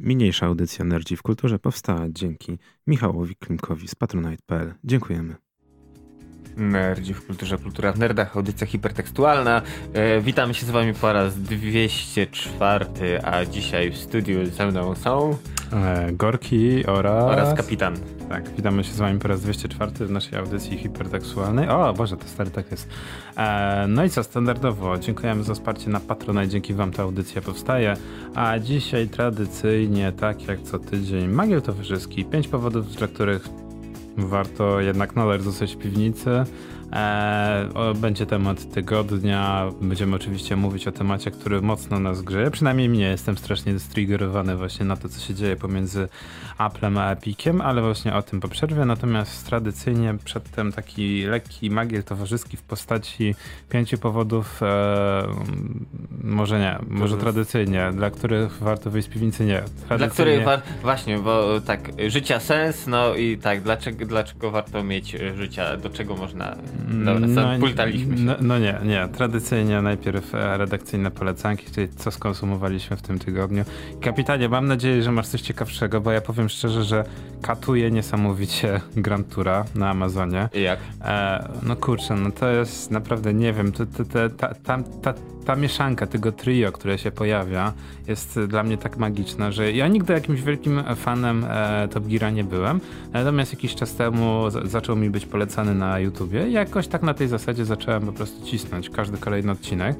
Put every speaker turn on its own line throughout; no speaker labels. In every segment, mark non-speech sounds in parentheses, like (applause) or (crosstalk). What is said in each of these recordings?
Mniejsza audycja Nerdzi w Kulturze powstała dzięki Michałowi Klimkowi z Patronite.pl. Dziękujemy.
Nerdzi w kulturze, kultura w nerdach, audycja hipertekstualna. E, witamy się z wami po raz 204, a dzisiaj w studiu ze mną są...
E, Gorki oraz...
Oraz Kapitan.
Tak, witamy się z wami po raz 204 w naszej audycji hipertekstualnej. O Boże, to stary tak jest. E, no i co, standardowo, dziękujemy za wsparcie na Patronite, dzięki wam ta audycja powstaje. A dzisiaj tradycyjnie, tak jak co tydzień, Magiel Towarzyski. Pięć powodów, dla których warto jednak nadal zostać w piwnicy. E, będzie temat tygodnia. Będziemy oczywiście mówić o temacie, który mocno nas grzeje. Przynajmniej mnie jestem strasznie striggerowany właśnie na to, co się dzieje pomiędzy Applem a Epiciem, ale właśnie o tym po przerwie. Natomiast tradycyjnie przedtem taki lekki magiel towarzyski w postaci pięciu powodów, e, może nie, może tradycyjnie, dla których warto wyjść z piwnicy, nie.
Dla których właśnie, bo tak, życia sens, no i tak, dlaczego, dlaczego warto mieć życia, do czego można Dobra, no, pultaliśmy się.
No, no, nie, nie. Tradycyjnie najpierw e, redakcyjne polecanki, czyli co skonsumowaliśmy w tym tygodniu. Kapitanie, mam nadzieję, że masz coś ciekawszego, bo ja powiem szczerze, że katuję niesamowicie (laughs) Grand Tura na Amazonie.
I jak?
E, no kurczę, no to jest naprawdę, nie wiem, to, to, to, ta, ta, ta, ta mieszanka tego trio, które się pojawia, jest dla mnie tak magiczna, że ja nigdy jakimś wielkim fanem e, Top Geara nie byłem, natomiast jakiś czas temu zaczął mi być polecany na YouTubie i jakoś tak na tej zasadzie zacząłem po prostu cisnąć każdy kolejny odcinek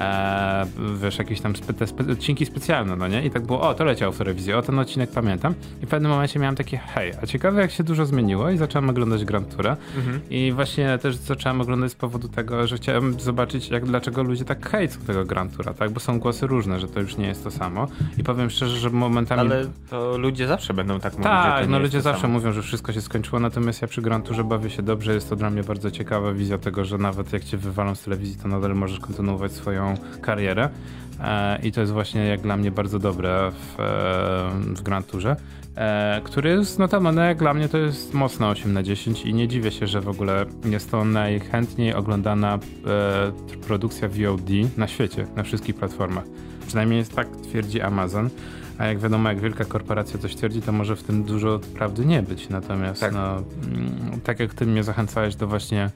e, wiesz, jakieś tam spe, te spe, odcinki specjalne, no nie? I tak było, o, to leciał w telewizji, o, ten odcinek pamiętam. I w pewnym momencie miałem takie, hej, a ciekawe jak się dużo zmieniło i zacząłem oglądać Grand Toura. Mhm. I właśnie też zacząłem oglądać z powodu tego, że chciałem zobaczyć, jak, dlaczego ludzie tak hejcą tego Grand Toura, tak? Bo są głosy różne, że to już nie jest to samo. I powiem szczerze, że momentami...
Ale to ludzie zawsze będą tak mówić,
Tak,
no
ludzie zawsze
samo.
mówią, że wszystko się skończyło, natomiast ja przy Grand Tourze bawię się dobrze, jest to dla mnie bardzo ciekawa wizja tego, że nawet jak cię wywalą z telewizji, to nadal możesz kontynuować swoją karierę. E, i to jest właśnie jak dla mnie bardzo dobre w, e, w Grand Tourze. E, który jest notabene jak dla mnie to jest mocno 8 na 10 i nie dziwię się, że w ogóle jest to najchętniej oglądana produkcja VOD na świecie, na wszystkich platformach. Przynajmniej jest tak twierdzi Amazon. A jak wiadomo, jak wielka korporacja coś twierdzi, to może w tym dużo prawdy nie być. Natomiast tak, no, mm, tak jak ty mnie zachęcałeś do właśnie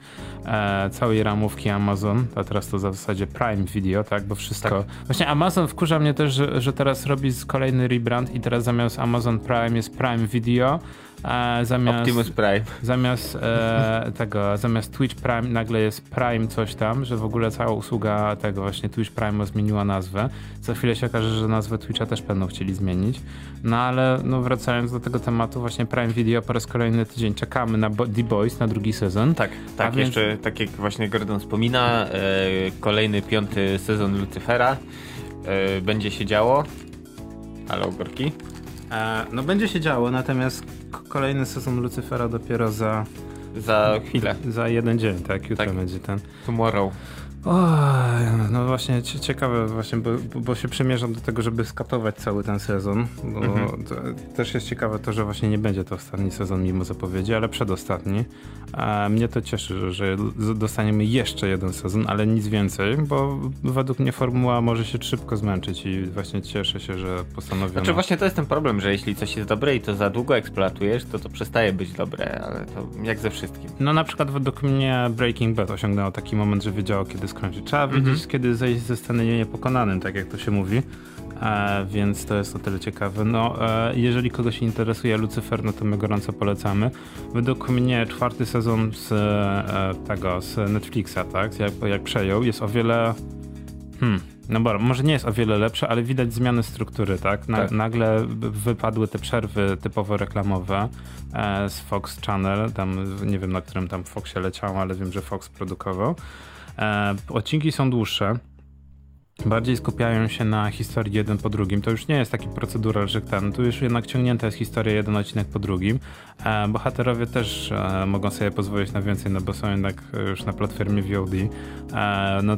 e, całej ramówki Amazon, a teraz to w zasadzie Prime Video, tak? Bo wszystko... Tak. Właśnie Amazon wkurza mnie też, że, że teraz robi kolejny rebrand i teraz zamiast Amazon Prime jest Prime Video,
E, zamiast, Optimus Prime.
Zamiast e, (laughs) tego, zamiast Twitch Prime nagle jest Prime coś tam, że w ogóle cała usługa tego właśnie Twitch Prime zmieniła nazwę. Za chwilę się okaże, że nazwę Twitcha też będą chcieli zmienić. No ale no, wracając do tego tematu, właśnie Prime Video po raz kolejny tydzień czekamy na The Boys, na drugi sezon.
Tak, tak, A jeszcze więc... tak jak właśnie Gordon wspomina, e, kolejny piąty sezon Lucyfera e, będzie się działo. Halo, Gorki?
No będzie się działo, natomiast kolejny sezon Lucyfera dopiero za...
Za chwilę.
Za jeden dzień, tak? Jutro tak. będzie ten.
Tomorrow.
O, no właśnie ciekawe właśnie, bo, bo się przemierzam do tego, żeby skatować cały ten sezon, bo mhm. też jest ciekawe to, że właśnie nie będzie to ostatni sezon mimo zapowiedzi, ale przedostatni. A mnie to cieszy, że dostaniemy jeszcze jeden sezon, ale nic więcej, bo według mnie formuła może się szybko zmęczyć i właśnie cieszę się, że postanowiono...
Znaczy właśnie to jest ten problem, że jeśli coś jest dobre i to za długo eksploatujesz, to to przestaje być dobre, ale to jak ze wszystkim.
No na przykład według mnie Breaking Bad osiągnęło taki moment, że wiedziało kiedy skończyć. Trzeba -hmm. wiedzieć, kiedy zejść ze sceny niepokonanym, tak jak to się mówi. E, więc to jest o tyle ciekawe. No, e, jeżeli kogoś interesuje Lucyfer, no to my gorąco polecamy. Według mnie czwarty sezon z e, tego, z Netflixa, tak, jak, jak przejął, jest o wiele hmm, no bo może nie jest o wiele lepsze, ale widać zmiany struktury, tak? Na, tak. Nagle wypadły te przerwy typowo reklamowe e, z Fox Channel, tam nie wiem na którym tam Foxie leciało, ale wiem, że Fox produkował. E, odcinki są dłuższe. Bardziej skupiają się na historii jeden po drugim. To już nie jest taki procedural, że ten, tu już jednak ciągnięta jest historia jeden odcinek po drugim. E, bohaterowie też e, mogą sobie pozwolić na więcej, no bo są jednak już na platformie VOD. No,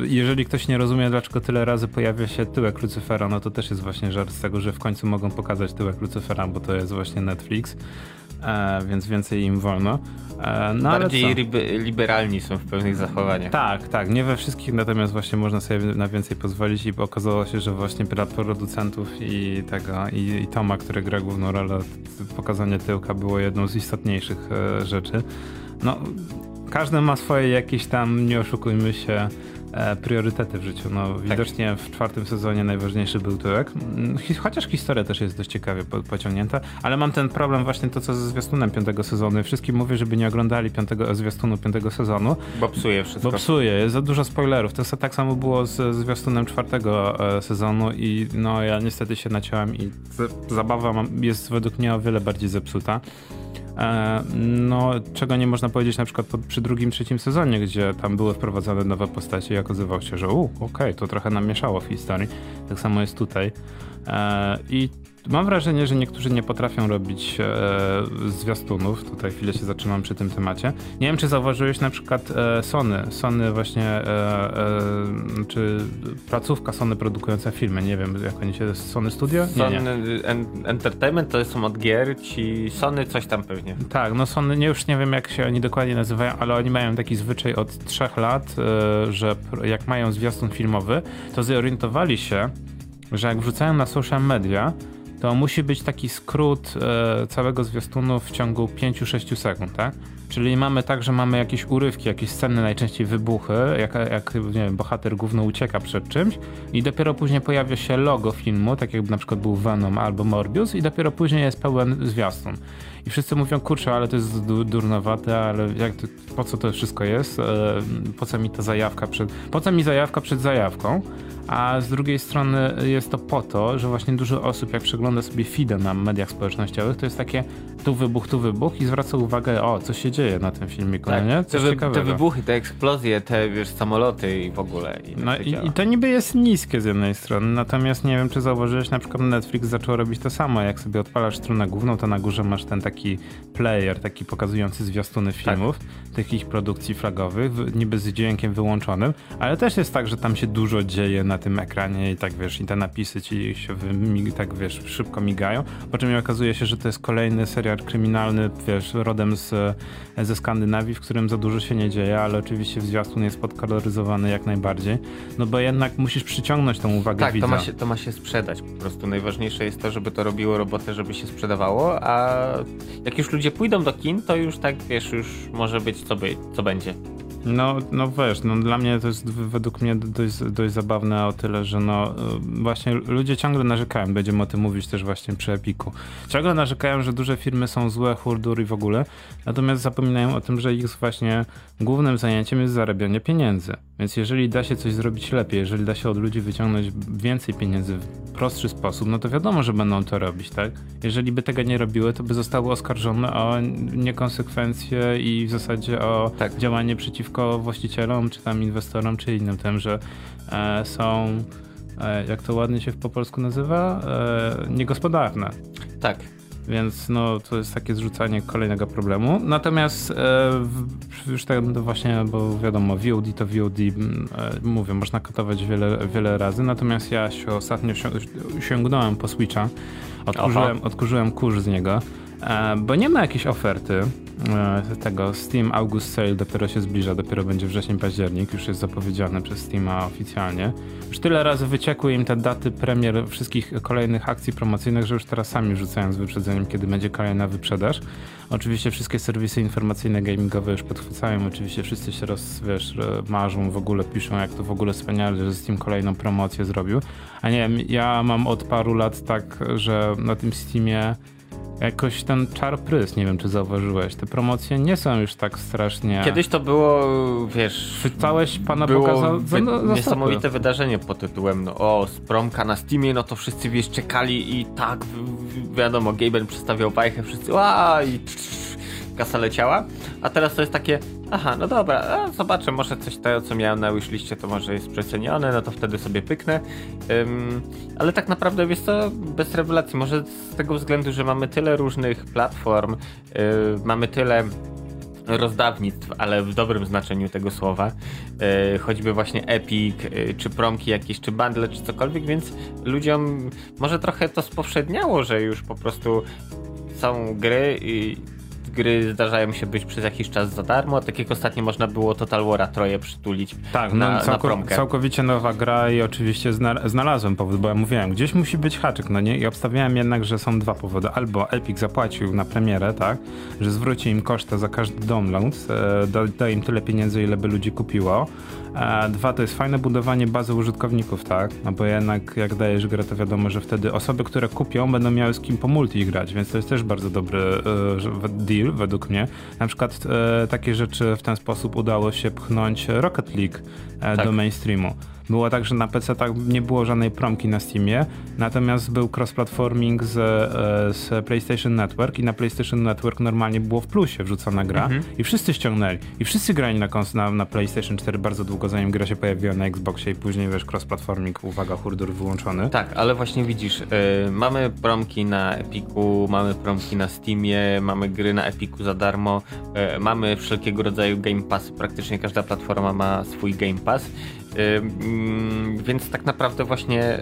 jeżeli ktoś nie rozumie, dlaczego tyle razy pojawia się tyłek Lucyfera, no to też jest właśnie żart z tego, że w końcu mogą pokazać tyłek Lucyfera, bo to jest właśnie Netflix. więc więcej im wolno.
E, no, Bardziej liberalni są w pewnych zachowaniach.
Tak, tak, nie we wszystkich, natomiast właśnie można sobie na więcej pozwolić i okazało się, że właśnie dla producentów i tego, i, i Toma, który gra główną rolę, pokazanie tyłka było jedną z istotniejszych e, rzeczy. No, każdy ma swoje jakieś tam, nie oszukujmy się, E, priorytety w życiu. No, tak. Widocznie w czwartym sezonie najważniejszy był tyłek. Mm, chociaż historia też jest dość ciekawie pociągnięta, ale mam ten problem właśnie to, co ze zwiastunem piątego sezonu. Wszystkim mówię, żeby nie oglądali piątego, zwiastunu piątego sezonu.
Bo psuje wszystko.
Bo psuje, jest za dużo spoilerów. To tak samo było z zwiastunem czwartego e, sezonu i no ja niestety się naciąłem i zabawa jest według mnie o wiele bardziej zepsuta. E, no, czego nie można powiedzieć na przykład przy drugim, trzecim sezonie, gdzie tam były wprowadzane nowe postacie i okazywało się, że okej, okay, to trochę namieszało w historii. Tak samo jest tutaj. E, I Mam wrażenie, że niektórzy nie potrafią robić e, zwiastunów. Tutaj chwilę się zatrzymam przy tym temacie. Nie wiem, czy zauważyłeś na przykład e, Sony. Sony właśnie, e, e czy placówka Sony produkująca filmy. Nie wiem, jak oni się... Sony Studio?
Nie, Sony nie. Entertainment to są od gier, ci Sony coś tam pewnie.
Tak, no Sony, nie, już nie wiem jak się oni dokładnie nazywają, ale oni mają taki zwyczaj od trzech lat, e, że jak mają zwiastun filmowy, to zorientowali się, że jak wrzucają na social media, to musi być taki skrót e, całego zwiastunu w ciągu 5-6 sekund, tak? Czyli mamy tak, że mamy jakieś urywki, jakieś sceny, najczęściej wybuchy, jak, jak nie wiem, bohater główny ucieka przed czymś i dopiero później pojawia się logo filmu, tak jakby na przykład był Venom albo Morbius i dopiero później jest pełen zwiastun. I wszyscy mówią, kurczę, ale to jest durnowate, ale jak po co to wszystko jest? E, po co mi ta zajawka przed... Po co mi zajawka przed zajawką? a z drugiej strony jest to po to, że właśnie dużo osób, jak przegląda sobie feeda na mediach społecznościowych, to jest takie tu wybuch, tu wybuch i zwraca uwagę, o, co się dzieje na tym filmiku, tak, nie?
Coś te, te wybuchy, te eksplozje, te wiesz, samoloty i w ogóle.
I no i, i, to niby jest niskie z jednej strony, natomiast nie wiem, czy zauważyłeś, na przykład Netflix zaczął robić to samo, jak sobie odpalasz stronę główną, to na górze masz ten taki player, taki pokazujący zwiastuny tak. filmów, tak. tych ich produkcji flagowych, niby z dźwiękiem wyłączonym, ale też jest tak, że tam się dużo dzieje na tym ekranie i tak wiesz, i te napisy ci się tak wiesz, szybko migają, po czym okazuje się, że to jest kolejny serial kryminalny, wiesz, rodem z, ze Skandynawii, w którym za dużo się nie dzieje, ale oczywiście zwiastun jest podkoloryzowany jak najbardziej, no bo jednak musisz przyciągnąć tą uwagę
tak,
widza.
Tak, to, to ma się sprzedać po prostu. Najważniejsze jest to, żeby to robiło robotę, żeby się sprzedawało, a jak już ludzie pójdą do kin, to już tak, wiesz, już może być co, by, co będzie.
No, no wiesz, no dla mnie to jest według mnie dość, dość zabawne o tyle, że no właśnie ludzie ciągle narzekają, będziemy o tym mówić też właśnie przy Epiku. Ciągle narzekają, że duże firmy są złe, hurdur i w ogóle, natomiast zapominają o tym, że ich właśnie głównym zajęciem jest zarabianie pieniędzy. Więc jeżeli da się coś zrobić lepiej, jeżeli da się od ludzi wyciągnąć więcej pieniędzy w prostszy sposób, no to wiadomo, że będą to robić, tak? Jeżeli by tego nie robiły, to by zostały oskarżone o niekonsekwencje i w zasadzie o tak. działanie przeciwko właścicielom, czy tam inwestorom, czy innym tym, że e, są, e, jak to ładnie się po polsku nazywa, e, niegospodarne.
Tak.
Więc no, to jest takie zrzucanie kolejnego problemu. Natomiast e, już tak no właśnie, bo wiadomo, VOD to VOD, e, mówię, można katować wiele, wiele razy. Natomiast ja się ostatnio sięgnąłem po Switcha, odkurzyłem, odkurzyłem kurz z niego, bo nie ma jakiejś oferty e, tego Steam August Sale dopiero się zbliża, dopiero będzie wrzesień, październik, już jest zapowiedziane przez Steama oficjalnie. Już tyle razy wyciekły im te daty premier wszystkich kolejnych akcji promocyjnych, że już teraz sami rzucają z wyprzedzeniem, kiedy będzie kolejna wyprzedaż. Oczywiście wszystkie serwisy informacyjne, gamingowe już podchwycają, oczywiście wszyscy się roz, wiesz, marzą, w ogóle piszą, jak to w ogóle wspaniale, że Steam kolejną promocję zrobił. A nie wiem, ja mam od paru lat tak, że na tym Steamie jakoś ten czar prys, nie wiem czy zauważyłeś, te promocje nie są już tak strasznie...
Kiedyś to było, wiesz...
Chwytałeś pana
było pokazał wy za niesamowite wydarzenie pod tytułem no, o, promka na Steamie, no to wszyscy wiesz, czekali i tak, wiadomo, Gaben przedstawiał bajkę, wszyscy ła! i kasa leciała, a teraz to jest takie, aha, no dobra, zobaczę, może coś tego, co miałem na wishliście, to może jest przecenione, no to wtedy sobie pyknę. Um, ale tak naprawdę, wiesz co, bez rewelacji, może z tego względu, że mamy tyle różnych platform, yy, mamy tyle rozdawnictw, ale w dobrym znaczeniu tego słowa, yy, choćby właśnie Epic, yy, czy promki jakieś, czy bundle, czy cokolwiek, więc ludziom może trochę to spowszedniało, że już po prostu są gry i gry zdarzają się być przez jakiś czas za darmo, tak jak ostatnio można było Total War'a troje przytulić
tak, no, na, całko, na całkowicie nowa gra i oczywiście znalazłem powód, bo ja mówiłem, gdzieś musi być haczyk, no nie? I obstawiałem jednak, że są dwa powody. Albo Epic zapłacił na premierę, tak, że zwróci im kosztę za każdy download, e, da, da im tyle pieniędzy, ile by ludzi kupiło, Dwa, to jest fajne budowanie bazy użytkowników, tak? No bo jednak jak dajesz grę, to wiadomo, że wtedy osoby, które kupią, będą miały z kim po multi grać, więc to jest też bardzo dobry e, deal według mnie. Na przykład e, takie rzeczy w ten sposób udało się pchnąć Rocket League e, tak. do mainstreamu. Było tak, że na PC tak nie było żadnej promki na Steamie, natomiast był cross-platforming z, e, z PlayStation Network i na PlayStation Network normalnie było w plusie wrzucona gra mhm. i wszyscy ściągnęli. I wszyscy grali na, na, na, PlayStation 4 bardzo długo, zanim gra się pojawiła na Xboxie i później wiesz, cross-platforming, uwaga, hurdur wyłączony.
Tak, ale właśnie widzisz, yy, mamy promki na Epiku, mamy promki na Steamie, mamy gry na Epiku za darmo, yy, mamy wszelkiego rodzaju Game Pass, praktycznie każda platforma ma swój Game Pass więc tak naprawdę właśnie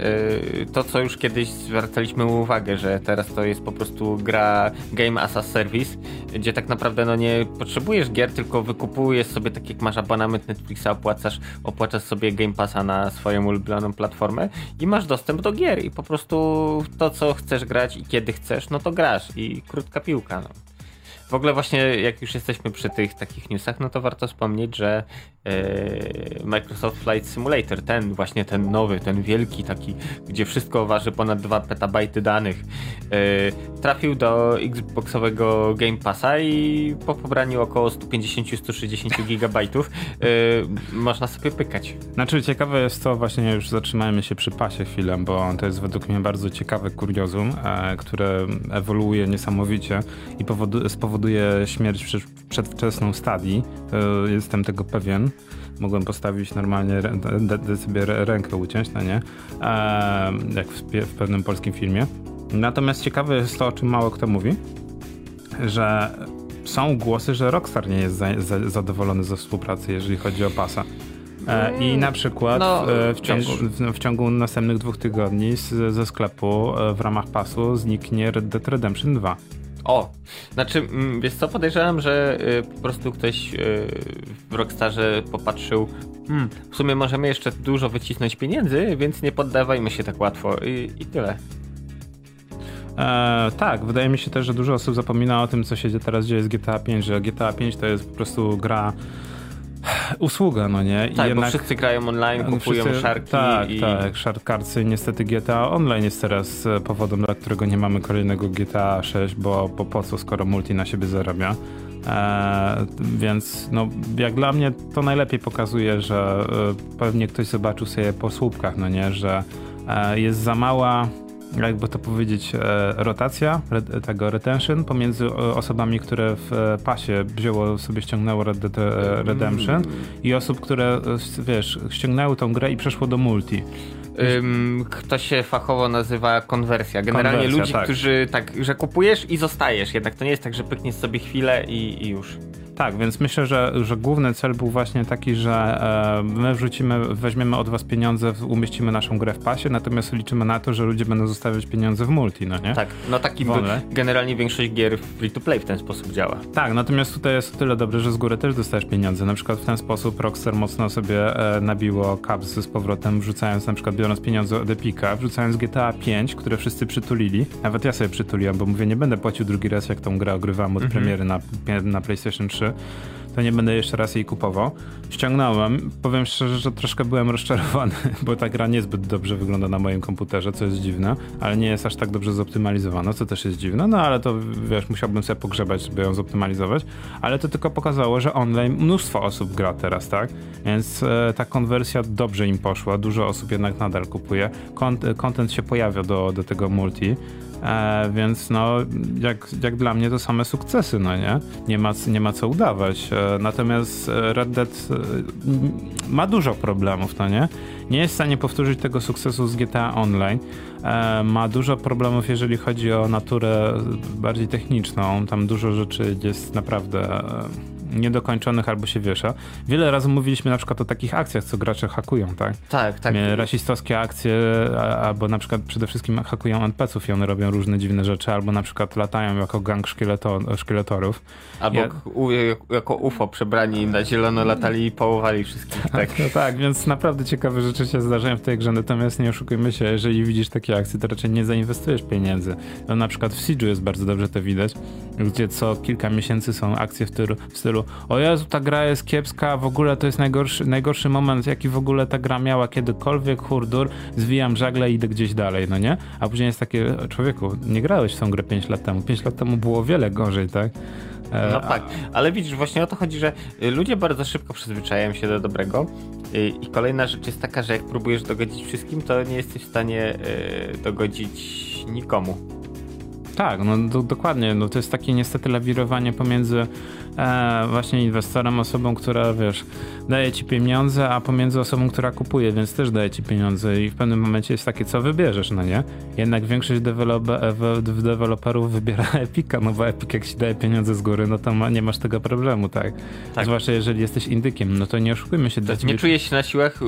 y, to, co już kiedyś zwracaliśmy uwagę, że teraz to jest po prostu gra Game as a Service, gdzie tak naprawdę no nie potrzebujesz gier, tylko wykupujesz sobie tak jak masz abonament Netflixa, opłacasz, opłacasz sobie Game Passa na swoją ulubioną platformę i masz dostęp do gier i po prostu to, co chcesz grać i kiedy chcesz, no to grasz i krótka piłka. No. W ogóle właśnie jak już jesteśmy przy tych takich newsach, no to warto wspomnieć, że e, Microsoft Flight Simulator, ten właśnie ten nowy, ten wielki taki, gdzie wszystko waży ponad 2 petabajty danych, e, trafił do Xboxowego Game Passa i po pobraniu około 150-160 gigabajtów e, można sobie pykać.
Znaczy ciekawe jest to, właśnie już zatrzymajmy się przy pasie chwilę, bo to jest według mnie bardzo ciekawe kuriozum, które ewoluuje niesamowicie i spowoduje powoduje śmierć przedwczesną stadii. Jestem tego pewien. Mogłem postawić normalnie, de, sobie rękę uciąć, no nie? jak w, pewnym polskim filmie. Natomiast ciekawe jest to, o czym mało kto mówi, że są głosy, że Rockstar nie jest za, za, zadowolony ze współpracy, jeżeli chodzi o pasa. E, I na przykład no, e, w, ciągu, w, w, ciągu następnych dwóch tygodni z, ze sklepu e, w ramach pasu zniknie Red Dead Redemption 2.
O, znaczy, mm, wiesz co, podejrzewam, że y, po prostu ktoś y, w Rockstarze popatrzył, hmm, w sumie możemy jeszcze dużo wycisnąć pieniędzy, więc nie poddawajmy się tak łatwo i, i tyle.
E, tak, wydaje mi się też, że dużo osób zapomina o tym, co się teraz dzieje z GTA 5, że GTA 5 to jest po prostu gra usługa, no nie?
I tak, jednak, bo wszyscy grają online, kupują wszyscy, szarki.
Tak, i... tak, szarkarcy. Niestety GTA Online jest teraz e, powodem, dla którego nie mamy kolejnego GTA 6, bo, bo po co, skoro multi na siebie zarabia. E, więc no, jak dla mnie to najlepiej pokazuje, że e, pewnie ktoś zobaczył sobie po słupkach, no nie, że e, jest za mała jakby to powiedzieć, e, rotacja tego retention pomiędzy e, osobami, które w e, pasie wzięło sobie ściągnęło Red Dead Redemption mm. i osób, które wiesz, ściągnęły tą grę i przeszło do multi.
to się fachowo nazywa konwersja. Generalnie konwersja, ludzi, tak. którzy tak, że kupujesz i zostajesz. Jednak to nie jest tak, że pykniesz sobie chwilę i, i już.
Tak, więc myślę, że, że główny cel był właśnie taki, że e, my wrzucimy, weźmiemy od was pieniądze, umieścimy naszą grę w pasie, natomiast liczymy na to, że ludzie będą zostawiać pieniądze w multi, no nie?
Tak, no taki generalnie większość gier free to play w ten sposób działa.
Tak, natomiast tutaj jest o tyle dobre, że z góry też dostajesz pieniądze. Na przykład w ten sposób Rockstar mocno sobie e, nabiło caps z powrotem, wrzucając na przykład, biorąc pieniądze od Epica, wrzucając GTA 5, które wszyscy przytulili. Nawet ja sobie przytuliłem, bo mówię, nie będę płacił drugi raz, jak tą grę ogrywałem od mhm. premiery na, na PlayStation 3 to nie będę jeszcze raz jej kupował. Ściągnąłem. Powiem szczerze, że troszkę byłem rozczarowany, (laughs) bo ta gra niezbyt dobrze wygląda na moim komputerze, co jest dziwne, ale nie jest aż tak dobrze zoptymalizowana, co też jest dziwne, no ale to wiesz, musiałbym sobie pogrzebać, żeby ją zoptymalizować, ale to tylko pokazało, że online mnóstwo osób gra teraz, tak? Więc e, ta konwersja dobrze im poszła, dużo osób jednak nadal kupuje. Content się pojawia do, do tego multi. E, więc no, jak, jak dla mnie to same sukcesy, no nie? Nie ma, nie ma co udawać. E, natomiast Red Dead e, ma dużo problemów, no nie? Nie jest w stanie powtórzyć tego sukcesu z GTA Online. E, ma dużo problemów, jeżeli chodzi o naturę bardziej techniczną. Tam dużo rzeczy jest naprawdę niedokończonych albo się wiesza. Wiele razy mówiliśmy na przykład o takich akcjach, co gracze hakują, tak?
Tak, tak.
Rasistowskie akcje, albo na przykład przede wszystkim hakują NPC-ów i one robią różne dziwne rzeczy, albo na przykład latają jako gang szkieleto, szkieletorów.
Albo ja... u, jako UFO przebrani na zielono latali i połowali wszystkich. Tak,
no tak, więc naprawdę ciekawe rzeczy się zdarzają w tej grze, natomiast nie oszukujmy się, jeżeli widzisz takie akcje, to raczej nie zainwestujesz pieniędzy. No, na przykład w Siege'u jest bardzo dobrze to widać, gdzie co kilka miesięcy są akcje w w stylu o Jezu, ta gra jest kiepska, w ogóle to jest najgorszy, najgorszy moment, jaki w ogóle ta gra miała kiedykolwiek, hurdur, zwijam żagle i idę gdzieś dalej, no nie? A później jest takie, człowieku, nie grałeś w tą grę 5 lat temu, 5 lat temu było wiele gorzej, tak?
E, no tak, ale widzisz, właśnie o to chodzi, że y, ludzie bardzo szybko przyzwyczajają się do dobrego y, i kolejna rzecz jest taka, że jak próbujesz dogodzić wszystkim, to nie jesteś w stanie y, dogodzić nikomu.
Tak, no do, dokładnie. No, to jest takie niestety lawirowanie pomiędzy e, właśnie inwestorem, osobą, która wiesz, daje ci pieniądze, a pomiędzy osobą, która kupuje, więc też daje ci pieniądze i w pewnym momencie jest takie, co wybierzesz, no nie? Jednak większość deweloperów wybiera (laughs) Epika, no bo Epic jak ci daje pieniądze z góry, no to ma, nie masz tego problemu, tak? tak? Zwłaszcza jeżeli jesteś indykiem, no to nie oszukujmy się.
To nie czujesz się na siłach,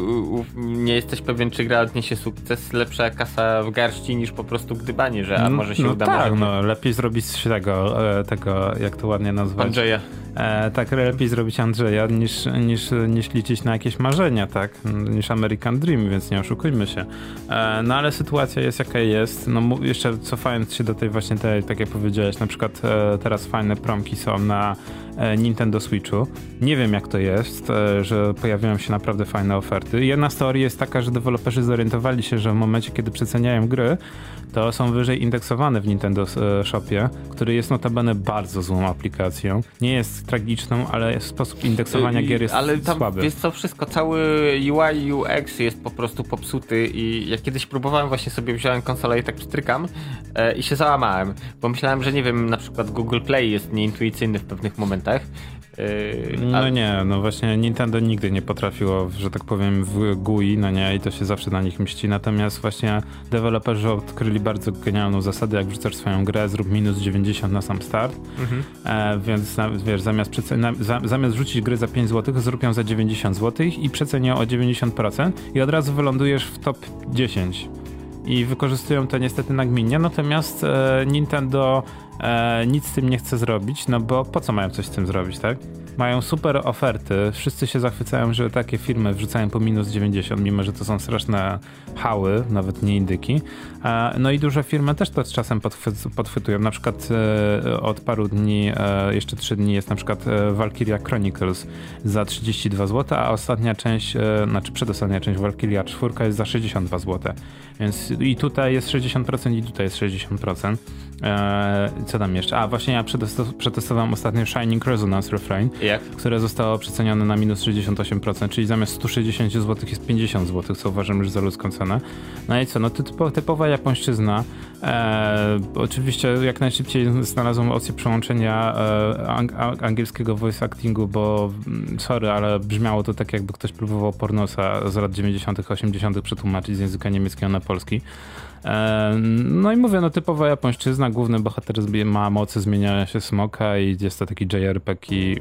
nie jesteś pewien, czy gra odniesie sukces, lepsza kasa w garści niż po prostu gdybanie, że a no, może się
no
uda.
Tak, no lepiej zrobić tego, e, tego, jak to ładnie nazwać.
Andrzeja.
E, tak, lepiej zrobić Andrzeja niż, niż, niż liczyć na jakieś marzenia, tak? Niż American Dream, więc nie oszukujmy się. E, no ale sytuacja jest jaka jest. No jeszcze cofając się do tej właśnie tej, tak jak powiedziałeś, na przykład e, teraz fajne promki są na Nintendo Switchu. Nie wiem jak to jest, e, że pojawiają się naprawdę fajne oferty. Jedna z teorii jest taka, że deweloperzy zorientowali się, że w momencie, kiedy przeceniają gry, to są wyżej indeksowane w Nintendo e, Shopie, który jest notabene bardzo złą aplikacją. Nie jest tragiczną, ale sposób indeksowania gier jest ale tam, słaby.
Jest to wszystko, cały UI UX jest po prostu popsuty i ja kiedyś próbowałem właśnie sobie wziąłem konsolę i tak przytrykam e, i się załamałem, bo myślałem, że nie wiem, na przykład Google Play jest nieintuicyjny w pewnych momentach
Yy, no nie, no właśnie Nintendo nigdy nie potrafiło, że tak powiem, w GUI, no nie, i to się zawsze na nich mści. Natomiast właśnie deweloperzy odkryli bardzo genialną zasadę, jak wrzucasz swoją grę, zrób minus 90 na sam start, mhm. e, więc wiesz, zamiast, na, za, zamiast rzucić gry za 5 zł, zrób ją za 90 zł i przecenię o 90% i od razu wylądujesz w top 10 i wykorzystują to niestety nagminnie, natomiast e, Nintendo e, nic z tym nie chce zrobić, no bo po co mają coś z tym zrobić, tak? Mają super oferty, wszyscy się zachwycają, że takie firmy wrzucają po minus 90, mimo że to są straszne hały, nawet nie indyki. No i duże firmy też to czasem podchwytują, na przykład e, od paru dni, e, jeszcze 3 dni jest na przykład e, Valkyria Chronicles za 32 zł, a ostatnia część, znaczy przedostatnia część Valkyria 4 jest za 62 zł. Więc i tutaj jest 60% i tutaj jest 60%. Eee, co tam jeszcze? A właśnie ja przetestowałem ostatnio Shining Resonance Refrain,
Jak?
które zostało przecenione na minus 68%, czyli zamiast 160 zł jest 50 zł, co uważam już za ludzką cenę. No i co, no typowa japońszczyzna. Eee, oczywiście jak najszybciej znalazłem opcję przełączenia e, ang angielskiego voice actingu, bo mm, sorry, ale brzmiało to tak jakby ktoś próbował pornosa z lat 90 80 przetłumaczyć z języka niemieckiego na polski. No i mówię, no typowa japońszczyzna, główny bohater ma mocy zmieniania się smoka i jest to taki JRPG i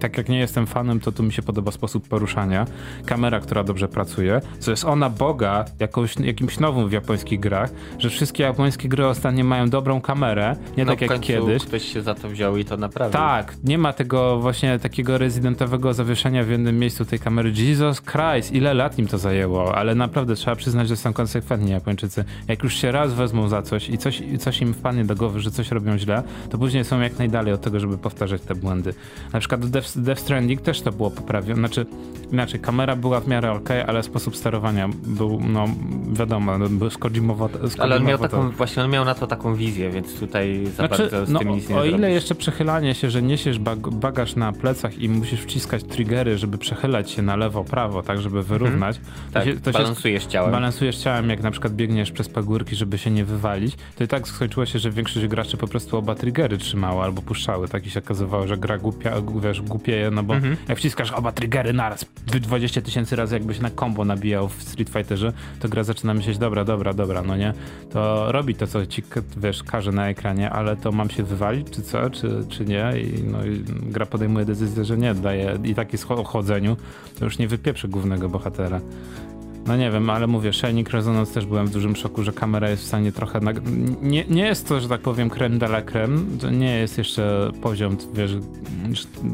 tak jak nie jestem fanem, to tu mi się podoba sposób poruszania. Kamera, która dobrze pracuje, co jest ona boga jakąś, jakimś nowym w japońskich grach, że wszystkie japońskie gry ostatnio mają dobrą kamerę, nie no tak jak kiedyś.
ktoś się za to wziął i to naprawdę.
Tak, nie ma tego właśnie takiego rezydentowego zawieszenia w jednym miejscu tej kamery. Jesus Christ, ile lat im to zajęło, ale naprawdę trzeba przyznać, że są konsekwentni Japończycy. Jak jak już się raz wezmą za coś i coś, coś im wpadnie do głowy, że coś robią źle, to później są jak najdalej od tego, żeby powtarzać te błędy. Na przykład Death, Death Stranding też to było poprawione, znaczy inaczej, kamera była w miarę ok, ale sposób sterowania był, no wiadomo, no, był skordimowo,
Ale on miał taką, właśnie on miał na to taką wizję, więc tutaj za znaczy, bardzo z no, tym nic nie
O ile
zrobisz.
jeszcze przechylanie się, że niesiesz bag bagaż na plecach i musisz wciskać triggery, żeby przechylać się na lewo, prawo, tak, żeby wyrównać.
Tak, to się, to balansujesz ciałem.
Balansujesz ciałem, jak na przykład biegniesz przez górki, żeby się nie wywalić, to i tak skończyło się, że większość graczy po prostu oba triggery trzymała albo puszczały. Tak i się okazywało, że gra głupia, wiesz, głupieje, no bo mhm. jak wciskasz oba triggery naraz 20 tysięcy razy jakbyś na combo nabijał w Street Fighterze, to gra zaczyna myśleć, dobra, dobra, dobra, no nie? To robi to, co ci, wiesz, każe na ekranie, ale to mam się wywalić, czy co, czy, czy nie? I, no, i gra podejmuje decyzję, że nie, daje i tak jest o chodzeniu, to już nie wypieprzy głównego bohatera. No nie wiem, ale mówię, Shining Resonance też byłem w dużym szoku, że kamera jest w stanie trochę... Nie, nie jest to, że tak powiem, creme de la creme, to nie jest jeszcze poziom, wiesz,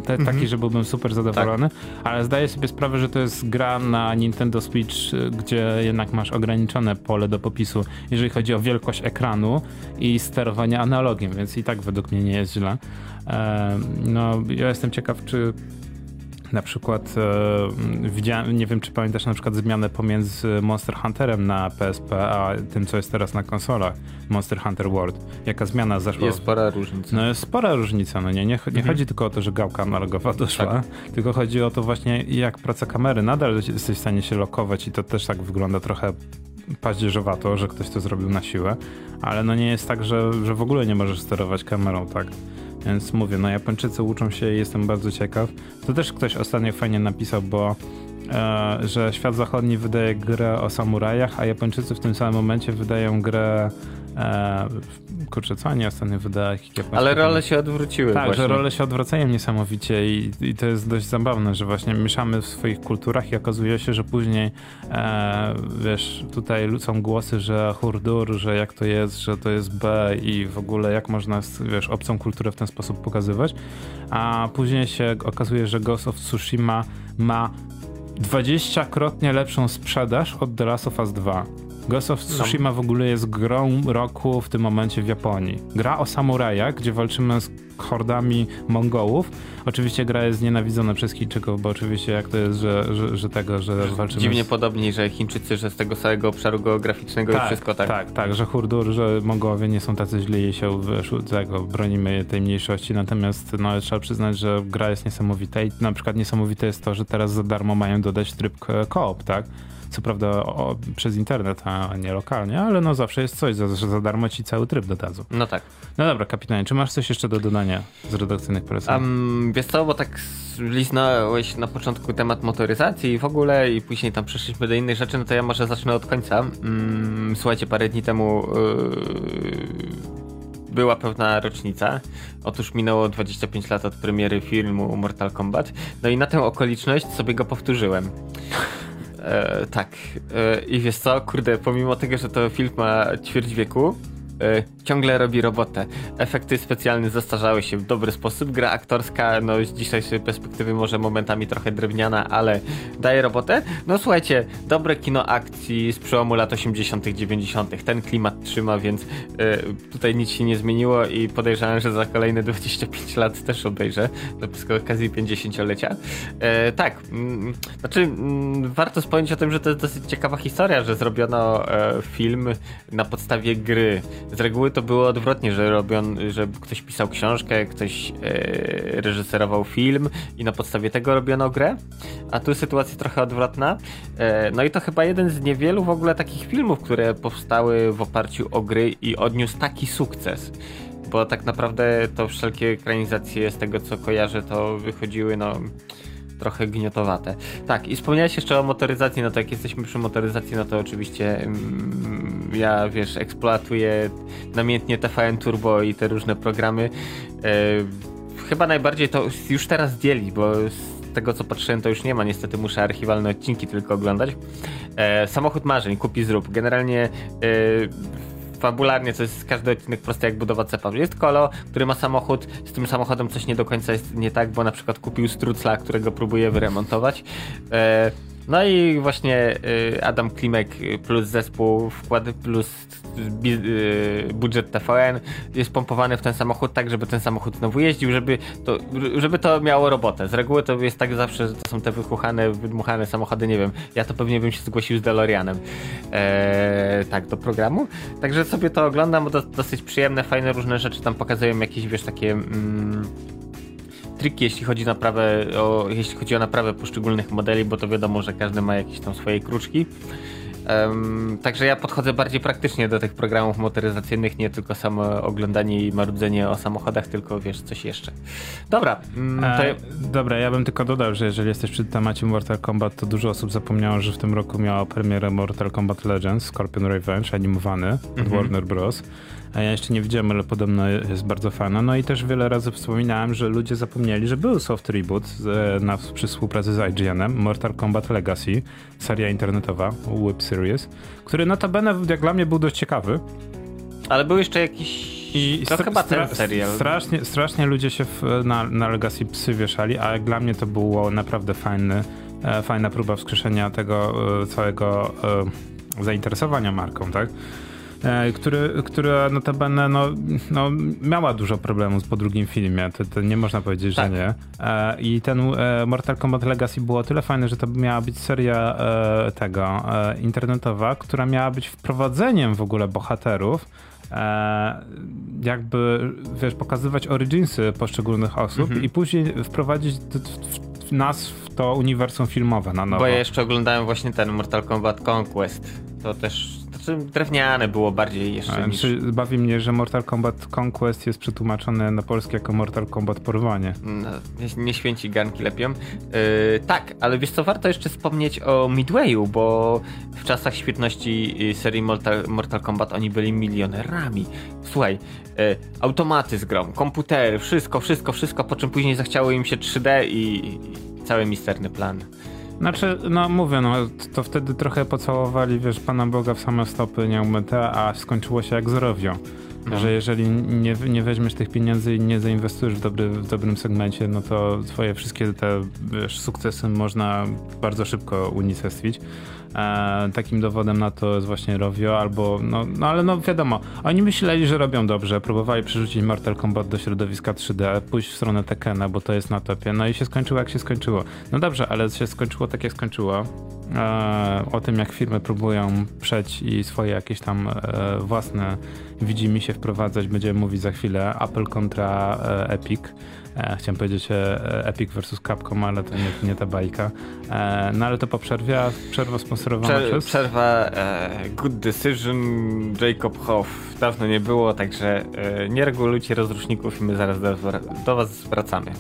te, mhm. taki, że byłbym super zadowolony, tak. ale zdaję sobie sprawę, że to jest gra na Nintendo Switch, gdzie jednak masz ograniczone pole do popisu, jeżeli chodzi o wielkość ekranu i sterowanie analogiem, więc i tak według mnie nie jest źle. No, ja jestem ciekaw, czy na przykład e, widziałem, nie wiem czy pamiętasz na przykład zmianę pomiędzy Monster Hunterem na PSP, a tym co jest teraz na konsolach, Monster Hunter World. Jaka zmiana zaszła?
Jest spora różnica.
No jest spora różnica, no nie, nie, nie mhm. chodzi tylko o to, że gałka analogowa doszła, tak. tylko chodzi o to właśnie jak praca kamery, nadal jesteś w stanie się lokować i to też tak wygląda trochę paździerzowato, że ktoś to zrobił na siłę, ale no nie jest tak, że, że w ogóle nie możesz sterować kamerą, tak? Więc mówię, no Japończycy uczą się i jestem bardzo ciekaw. To też ktoś ostatnio fajnie napisał, bo e, że świat zachodni wydaje grę o samurajach, a Japończycy w tym samym momencie wydają grę E, kurczę, co oni ostatnio wydali?
Ale role się odwróciły.
Tak,
właśnie.
że role się odwracają niesamowicie i, i, to jest dość zabawne, że właśnie mieszamy w swoich kulturach i okazuje się, że później e, wiesz, tutaj są głosy, że hurdur, że jak to jest, że to jest B i w ogóle jak można, wiesz, obcą kulturę w ten sposób pokazywać, a później się okazuje, że Ghost of Tsushima ma 20-krotnie lepszą sprzedaż od The Last of Us 2. Ghost of Tsushima w ogóle jest grą roku w tym momencie w Japonii. Gra o samurajach, gdzie walczymy z hordami Mongołów. Oczywiście gra jest nienawidzona przez Chińczyków, bo oczywiście jak to jest, że, że, że tego, że walczymy...
Dziwnie z... podobni, że Chińczycy, że z tego całego obszaru geograficznego tak, wszystko tak.
Tak, tak, że Hurdur, że Mongołowie nie są tacy źli i się tego, bronimy tej mniejszości, natomiast no, trzeba przyznać, że gra jest niesamowita i na przykład niesamowite jest to, że teraz za darmo mają dodać tryb koop, tak? Co prawda o, przez internet, a nie lokalnie, ale no zawsze jest coś, za, za darmo ci cały tryb dodadzą.
No tak.
No dobra, kapitanie, czy masz coś jeszcze do dodania z redakcyjnych poleceń?
Um, wiesz co, bo tak liznąłeś na początku temat motoryzacji i w ogóle i później tam przeszliśmy do innych rzeczy, no to ja może zacznę od końca. Um, słuchajcie, parę dni temu yy, była pewna rocznica. Otóż minęło 25 lat od premiery filmu Mortal Kombat. No i na tę okoliczność sobie go powtórzyłem. E, tak. E, I wiesz co, kurde, pomimo tego, że to film ma ćwierć wieku, ciągle robi robotę. Efekty specjalne zastarzały się w dobry sposób. Gra aktorska, no z dzisiejszej perspektywy może momentami trochę drewniana, ale daje robotę. No słuchajcie, dobre kino akcji z przełomu lat 80., 90. Ten klimat trzyma, więc y, tutaj nic się nie zmieniło i podejrzewam, że za kolejne 25 lat też obejrzę. To z okazji 50-lecia. E, tak, mm, znaczy mm, warto wspomnieć o tym, że to jest dosyć ciekawa historia, że zrobiono e, film na podstawie gry z reguły to było odwrotnie, że robion, że ktoś pisał książkę, ktoś e, reżyserował film i na podstawie tego robiono grę, a tu sytuacja trochę odwrotna. E, no i to chyba jeden z niewielu w ogóle takich filmów, które powstały w oparciu o gry i odniósł taki sukces bo tak naprawdę to wszelkie ekranizacje z tego co kojarzę to wychodziły no trochę gniotowate. Tak, i wspomniałeś jeszcze o motoryzacji, no to jak jesteśmy przy motoryzacji, no to oczywiście mm, ja, wiesz, eksploatuję namiętnie TVN Turbo i te różne programy. E, chyba najbardziej to już teraz zdjęli, bo z tego co patrzyłem to już nie ma, niestety muszę archiwalne odcinki tylko oglądać. E, samochód marzeń, kupi zrób. Generalnie e, fabularnie to jest każdy odcinek prosty jak budowa cepa. Jest Kolo, który ma samochód, z tym samochodem coś nie do końca jest nie tak, bo na przykład kupił strucla, którego próbuje wyremontować. E, no i właśnie y, Adam Klimek plus zespół wkłady plus budżet TVN jest pompowany w ten samochód tak, żeby ten samochód znowu jeździł, żeby to, żeby to miało robotę. Z reguły to jest tak zawsze, że to są te wychuchane, wydmuchane samochody, nie wiem, ja to pewnie bym się zgłosił z DeLoreanem eee, tak, do programu. Także sobie to oglądam, bo to dosyć przyjemne, fajne różne rzeczy tam pokazują jakieś, wiesz, takie... Mm, triki, jeśli chodzi, naprawę, o, jeśli chodzi o naprawę poszczególnych modeli, bo to wiadomo, że każdy ma jakieś tam swoje kruczki. Um, także ja podchodzę bardziej praktycznie do tych programów motoryzacyjnych, nie tylko samo oglądanie i marudzenie o samochodach, tylko wiesz, coś jeszcze. Dobra.
Mm, e, dobra, ja bym tylko dodał, że jeżeli jesteś przy temacie Mortal Kombat, to dużo osób zapomniało, że w tym roku miała premierę Mortal Kombat Legends, Scorpion Revenge, animowany od mhm. Warner Bros. A ja jeszcze nie widziałem, ale podobno jest bardzo fajna. No i też wiele razy wspominałem, że ludzie zapomnieli, że był soft reboot z, na, przy współpracy z IGN-em, Mortal Kombat Legacy, seria internetowa, web series, który notabene jak dla mnie był dość ciekawy.
Ale był jeszcze jakiś i to chyba ten serial.
Strasznie, strasznie ludzie się w, na, na Legacy psy wieszali, a dla mnie to było naprawdę fajny, e, fajna próba wskrzeszenia tego e, całego e, zainteresowania marką, tak? E, który, która notabene no, no, miała dużo problemów po drugim filmie, to, to nie można powiedzieć, tak. że nie. E, I ten e, Mortal Kombat Legacy było tyle fajne, że to miała być seria tego internetowa, która miała być wprowadzeniem w ogóle bohaterów jakby, wiesz, pokazywać originsy poszczególnych osób mhm. i później wprowadzić nas w to uniwersum filmowe na nowo.
Bo ja jeszcze oglądałem właśnie ten Mortal Kombat Conquest. To też znaczy, drewniane było bardziej jeszcze
A, niż... Bawi mnie, że Mortal Kombat Conquest jest przetłumaczone na polskie jako Mortal Kombat Porwanie.
No, nie, nie święci ganki lepią. Yy, tak, ale wiesz co, warto jeszcze wspomnieć o Midwayu, bo w czasach świetności y, serii Mortal, Mortal Kombat oni byli milionerami. Słuchaj, yy, automaty z grą, komputery, wszystko, wszystko, wszystko, po czym później zachciało im się 3D i, i cały misterny plan.
Znaczy, no mówię, no to wtedy trochę pocałowali, wiesz, Pana Boga w same stopy nieumyte, a skończyło się jak zrobią. No. Że jeżeli nie, nie weźmiesz tych pieniędzy i nie zainwestujesz w, dobry, w dobrym segmencie, no to twoje wszystkie te wiesz, sukcesy można bardzo szybko unicestwić. E, takim dowodem na to jest właśnie Rovio, albo, no, no ale no wiadomo, oni myśleli, że robią dobrze, próbowali przerzucić Mortal Kombat do środowiska 3D, pójść w stronę Tekena, bo to jest na topie, no i się skończyło jak się skończyło. No dobrze, ale się skończyło tak jak skończyło. E, o tym jak firmy próbują przeć i swoje jakieś tam e, własne widzimy się wprowadzać, będziemy mówić za chwilę Apple kontra e, Epic. E, chciałem powiedzieć e, Epic versus Capcom, ale to nie, nie ta bajka. E, no ale to po przerwie, a przerwa sponsorowana Przer przez...
Przerwa Good Decision, Jacob Hoff. Dawno nie było, także nie regulujcie rozruszników i my zaraz do, do was wracamy.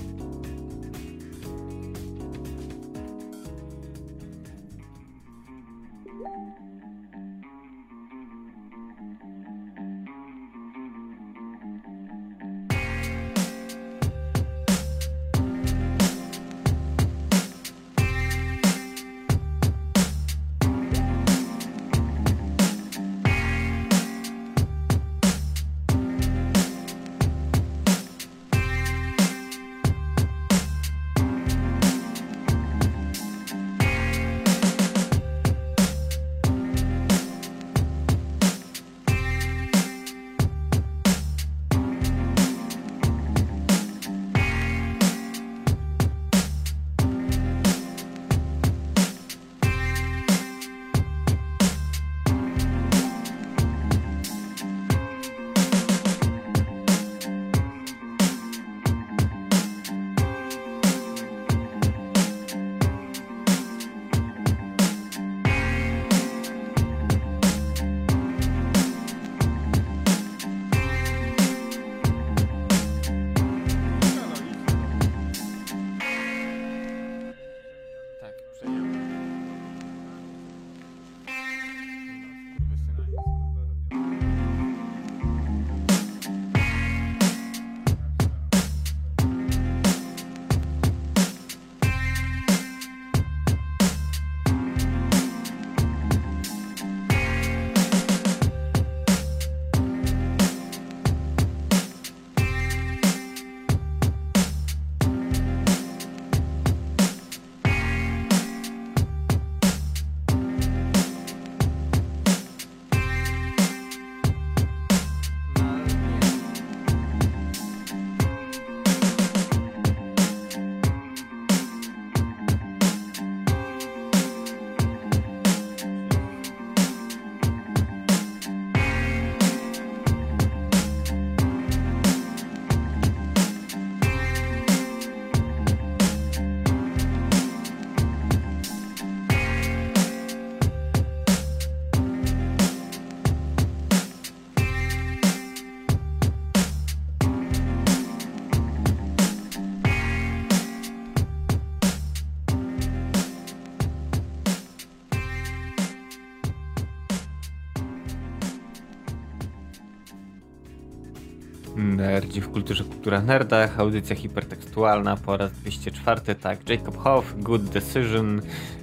Nerdzi w kulturze, kultura nerdach, audycja hipertekstualna po raz 204, tak, Jacob Hoff, Good Decision,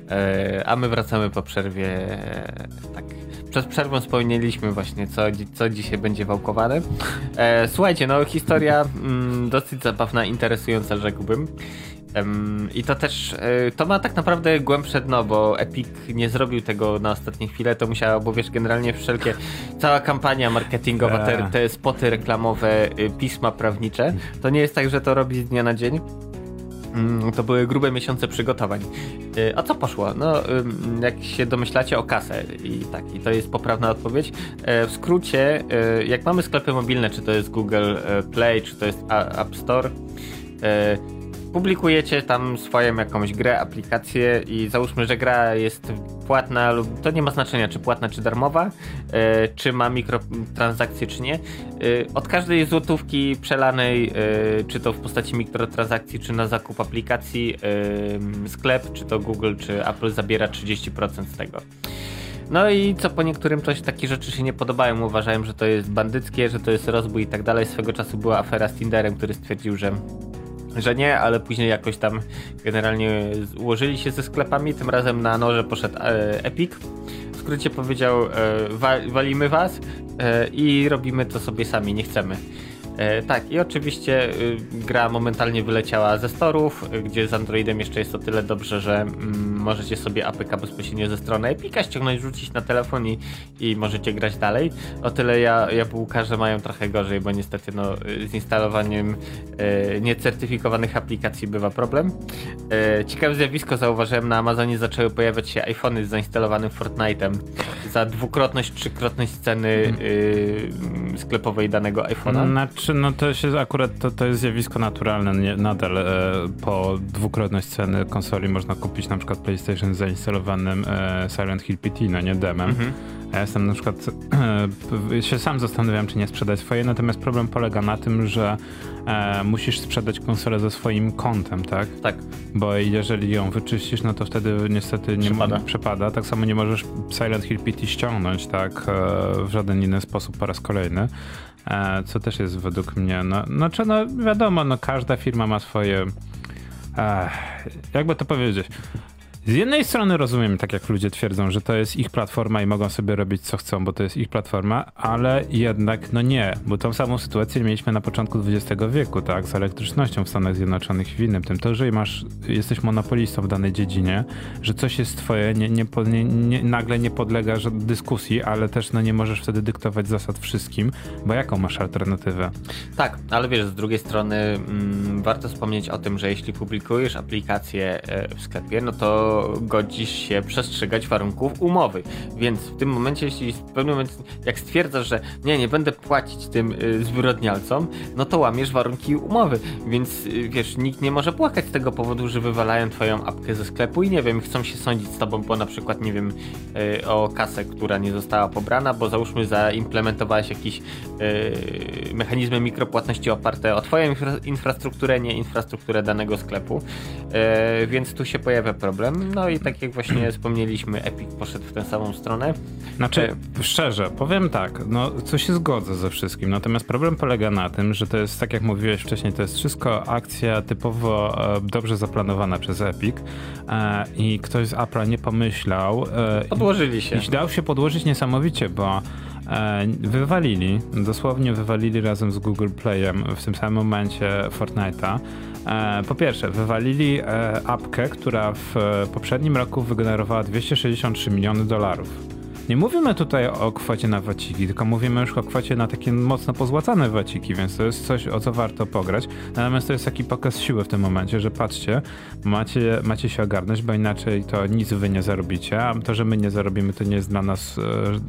e, a my wracamy po przerwie, e, tak, przed przerwą wspomnieliśmy właśnie, co, co dzisiaj będzie wałkowane. E, słuchajcie, no historia mm, dosyć zabawna, interesująca, rzekłbym. I to też, e, to ma tak naprawdę głębsze dno, bo Epic nie zrobił tego na ostatnie chwilę, to musiało, bo wiesz, generalnie wszelkie, cała kampania marketingowa, te, eee. te spoty reklamowe, y, pisma prawnicze, to nie jest tak, że to robi z dnia na dzień. Mm, to były grube miesiące przygotowań. Y, a co poszło? No, jak się domyślacie, o kasę. I tak, i to jest poprawna odpowiedź. E, w skrócie, y, jak mamy sklepy mobilne, czy to jest Google e, Play, czy to jest App Store, publikujecie tam swoją jakąś grę, aplikację i załóżmy, że gra jest płatna lub to nie ma znaczenia, czy płatna, czy darmowa, e, czy ma mikrotransakcje, czy nie. E, od każdej złotówki przelanej, e, czy to w postaci mikrotransakcji, czy na zakup aplikacji, sklep, czy to Google, czy Apple zabiera 30% z tego. No i co po niektórym coś takie rzeczy się nie podobają, uważają, że to jest bandyckie, że to jest rozbój i tak dalej. Swego czasu była afera z Tinderem, który stwierdził, że że nie, ale później jakoś tam generalnie ułożyli się ze sklepami. Tym razem na noże poszedł e, Epic. W skrócie powiedział: e, walimy was e, i robimy to sobie sami, nie chcemy. E, tak, i oczywiście y, gra momentalnie wyleciała ze storów, y, gdzie z Androidem jeszcze jest o tyle dobrze, że mm, możecie sobie APK bezpośrednio ze strony Epika ściągnąć, rzucić na telefon i, i możecie grać dalej. O tyle ja, jabłkarze mają trochę gorzej, bo niestety no, z instalowaniem niecertyfikowanych aplikacji bywa problem. E, ciekawe zjawisko zauważyłem, na Amazonie zaczęły pojawiać się iPhony z zainstalowanym Fortnite'em za dwukrotność, trzykrotność ceny y, sklepowej danego iPhone'a.
Znaczy znaczy, no to jest akurat to, to jest zjawisko naturalne. Nie, nadal e, po dwukrotność ceny konsoli można kupić na przykład PlayStation z zainstalowanym e, Silent Hill PT, no nie demem. Mhm. Ja jestem na przykład, e, się sam zastanawiam, czy nie sprzedać swoje, natomiast problem polega na tym, że e, musisz sprzedać konsolę ze swoim kontem, tak?
Tak.
Bo jeżeli ją wyczyścisz, no to wtedy niestety nie przepada. przepada. Tak samo nie możesz Silent Hill PT ściągnąć, tak? E, w żaden inny sposób po raz kolejny. E, co też jest według mnie, no, znaczy no wiadomo, no każda firma ma swoje, e, jakby to powiedzieć, z jednej strony rozumiem, tak jak ludzie twierdzą, że to jest ich platforma i mogą sobie robić co chcą, bo to jest ich platforma, ale jednak no nie, bo tą samą sytuację mieliśmy na początku XX wieku, tak, z elektrycznością w Stanach Zjednoczonych i w innym tym. To, że masz, jesteś monopolistą w danej dziedzinie, że coś jest twoje, nie, nie, nie, nagle nie podlega dyskusji, ale też no nie możesz wtedy dyktować zasad wszystkim, bo jaką masz alternatywę?
Tak, ale wiesz, z drugiej strony mm, warto wspomnieć o tym, że jeśli publikujesz aplikację e, w sklepie, no to godzisz się przestrzegać warunków umowy. Więc w tym momencie, jeśli w pewnym momencie, jak stwierdzasz, że nie, nie będę płacić tym y, no to łamiesz warunki umowy. Więc y, wiesz, nikt nie może płakać z tego powodu, że wywalają twoją apkę ze sklepu i nie wiem, chcą się sądzić z tobą, bo na przykład, nie wiem, y, o kasę, która nie została pobrana, bo załóżmy zaimplementowałeś jakieś y, mechanizmy mikropłatności oparte o twoją infra infrastrukturę, nie infrastrukturę danego sklepu. Więc tu się pojawia problem. No i tak jak właśnie wspomnieliśmy, Epic poszedł w tę samą stronę.
Znaczy, szczerze, powiem tak, no co się zgodzę ze wszystkim, natomiast problem polega na tym, że to jest, tak jak mówiłeś wcześniej, to jest wszystko akcja typowo e, dobrze zaplanowana przez Epic e, i ktoś z Apple'a nie pomyślał.
E, Podłożyli się.
I dał się podłożyć niesamowicie, bo wywalili, dosłownie wywalili razem z Google Playem w tym samym momencie Fortnite'a. E, po pierwsze, wywalili e, apkę, która w poprzednim roku wygenerowała 263 miliony dolarów. Nie mówimy tutaj o kwocie na waciki, tylko mówimy już o kwocie na takie mocno pozłacane waciki, więc to jest coś, o co warto pograć. Natomiast to jest taki pokaz siły w tym momencie, że patrzcie, macie, macie się ogarnąć, bo inaczej to nic wy nie zarobicie, a to, że my nie zarobimy, to nie jest dla nas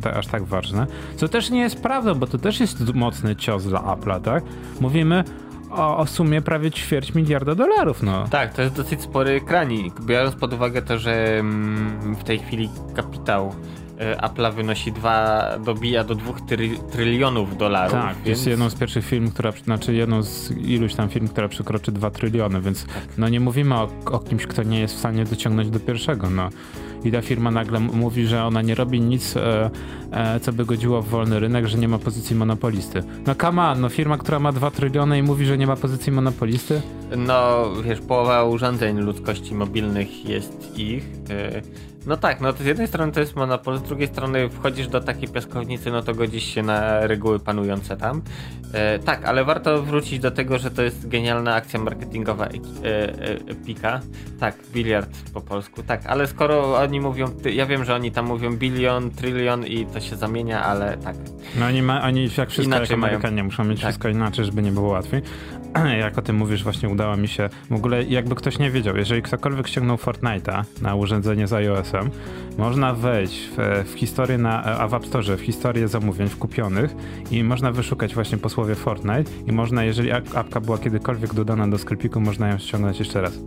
e, aż tak ważne. Co też nie jest prawdą, bo to też jest mocny cios dla Apple'a, tak? Mówimy, o, o sumie prawie ćwierć miliarda dolarów, no.
Tak, to jest dosyć spory kranik, biorąc pod uwagę to, że mm, w tej chwili kapitał e, Apple'a wynosi 2, dobija do 2 try, trylionów dolarów.
Tak, więc... jest jedną z pierwszych firm, która, znaczy jedną z iluś tam firm, która przekroczy 2 tryliony, więc tak. no nie mówimy o, o kimś, kto nie jest w stanie dociągnąć do pierwszego, no. I ta firma nagle mówi, że ona nie robi nic, e, e, co by godziło w wolny rynek, że nie ma pozycji monopolisty. No come on, no firma, która ma 2 tryliony i mówi, że nie ma pozycji monopolisty?
No, wiesz, połowa urządzeń ludzkości mobilnych jest ich. No tak, no to z jednej strony to jest monopol, z drugiej strony wchodzisz do takiej piaskownicy, no to godzisz się na reguły panujące tam. E, tak, ale warto wrócić do tego, że to jest genialna akcja marketingowa e, e, Epika. Tak, biliard po polsku, tak, ale skoro oni mówią, ja wiem, że oni tam mówią bilion, trylion i to się zamienia, ale tak.
No oni, ma, oni jak wszystko inaczej jak Amerykanie mają. muszą mieć tak. wszystko inaczej, żeby nie było łatwiej. (clears throat) jak o tym mówisz, właśnie udało mi się, w ogóle jakby ktoś nie wiedział, jeżeli ktokolwiek ściągnął Fortnite'a na urządzenie z można wejść w, w historię na, a w App Store, w historię zamówień wkupionych i można wyszukać właśnie po słowie Fortnite i można, jeżeli apka była kiedykolwiek dodana do sklepiku, można ją ściągnąć jeszcze raz.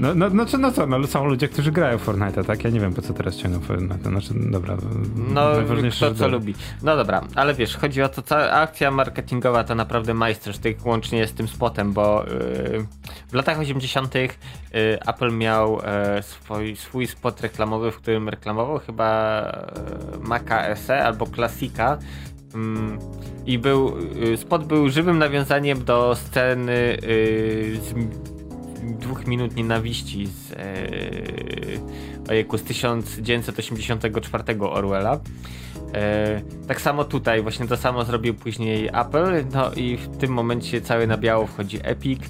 No, no, no, no co, no są ludzie, którzy grają w Fortnite, tak? Ja nie wiem, po co teraz ciągną Fortnite. Znaczy, dobra.
No, kto co lubi. No dobra, ale wiesz, chodzi o to, cała akcja marketingowa to naprawdę majstersztyk, łącznie z tym spotem, bo yy, w latach 80. Yy, Apple miał yy, swój, swój spot reklamowy, w którym reklamował chyba yy, Maca SE albo Classica, mm, i był, y, spot był żywym nawiązaniem do sceny y, z dwóch minut nienawiści z, e, ojejku, z 1984 Orwella. E, tak samo tutaj, właśnie to samo zrobił później Apple, no i w tym momencie cały na biało wchodzi Epic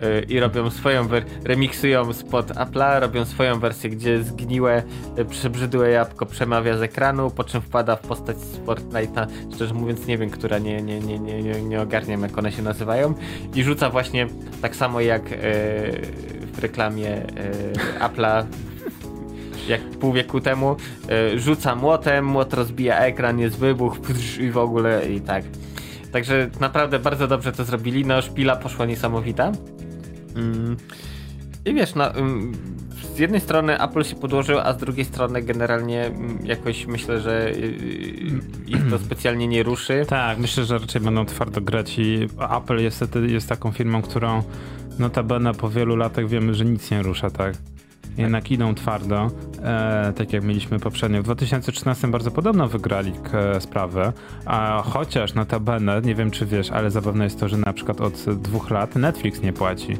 e, i robią swoją, remiksują spod Apple'a, robią swoją wersję, gdzie zgniłe, e, przebrzydłe jabłko przemawia z ekranu, po czym wpada w postać z Fortnite'a, szczerze mówiąc nie wiem, która nie, nie, nie, nie, nie, nie ogarniam jak one się nazywają i rzuca właśnie tak samo jak e, w reklamie Apple'a (laughs) jak pół wieku temu, y, rzuca młotem, młot rozbija ekran, jest wybuch i w ogóle i tak. Także naprawdę bardzo dobrze to zrobili, no szpila poszła niesamowita. Mm. I wiesz, no mm, z jednej strony Apple się podłożył, a z drugiej strony generalnie mm, jakoś myślę, że y, y, (clears throat) ich to specjalnie nie ruszy.
Tak, myślę, że raczej będą twardo grać i Apple jest, jest taką firmą, którą notabene po wielu latach wiemy, że nic nie rusza, tak? Jednak idą twardo, e, tak jak mieliśmy poprzednio. W 2013 bardzo podobno wygrali e, sprawę, a chociaż notabene, nie wiem czy wiesz, ale zabawne jest to, że na przykład od dwóch lat Netflix nie płaci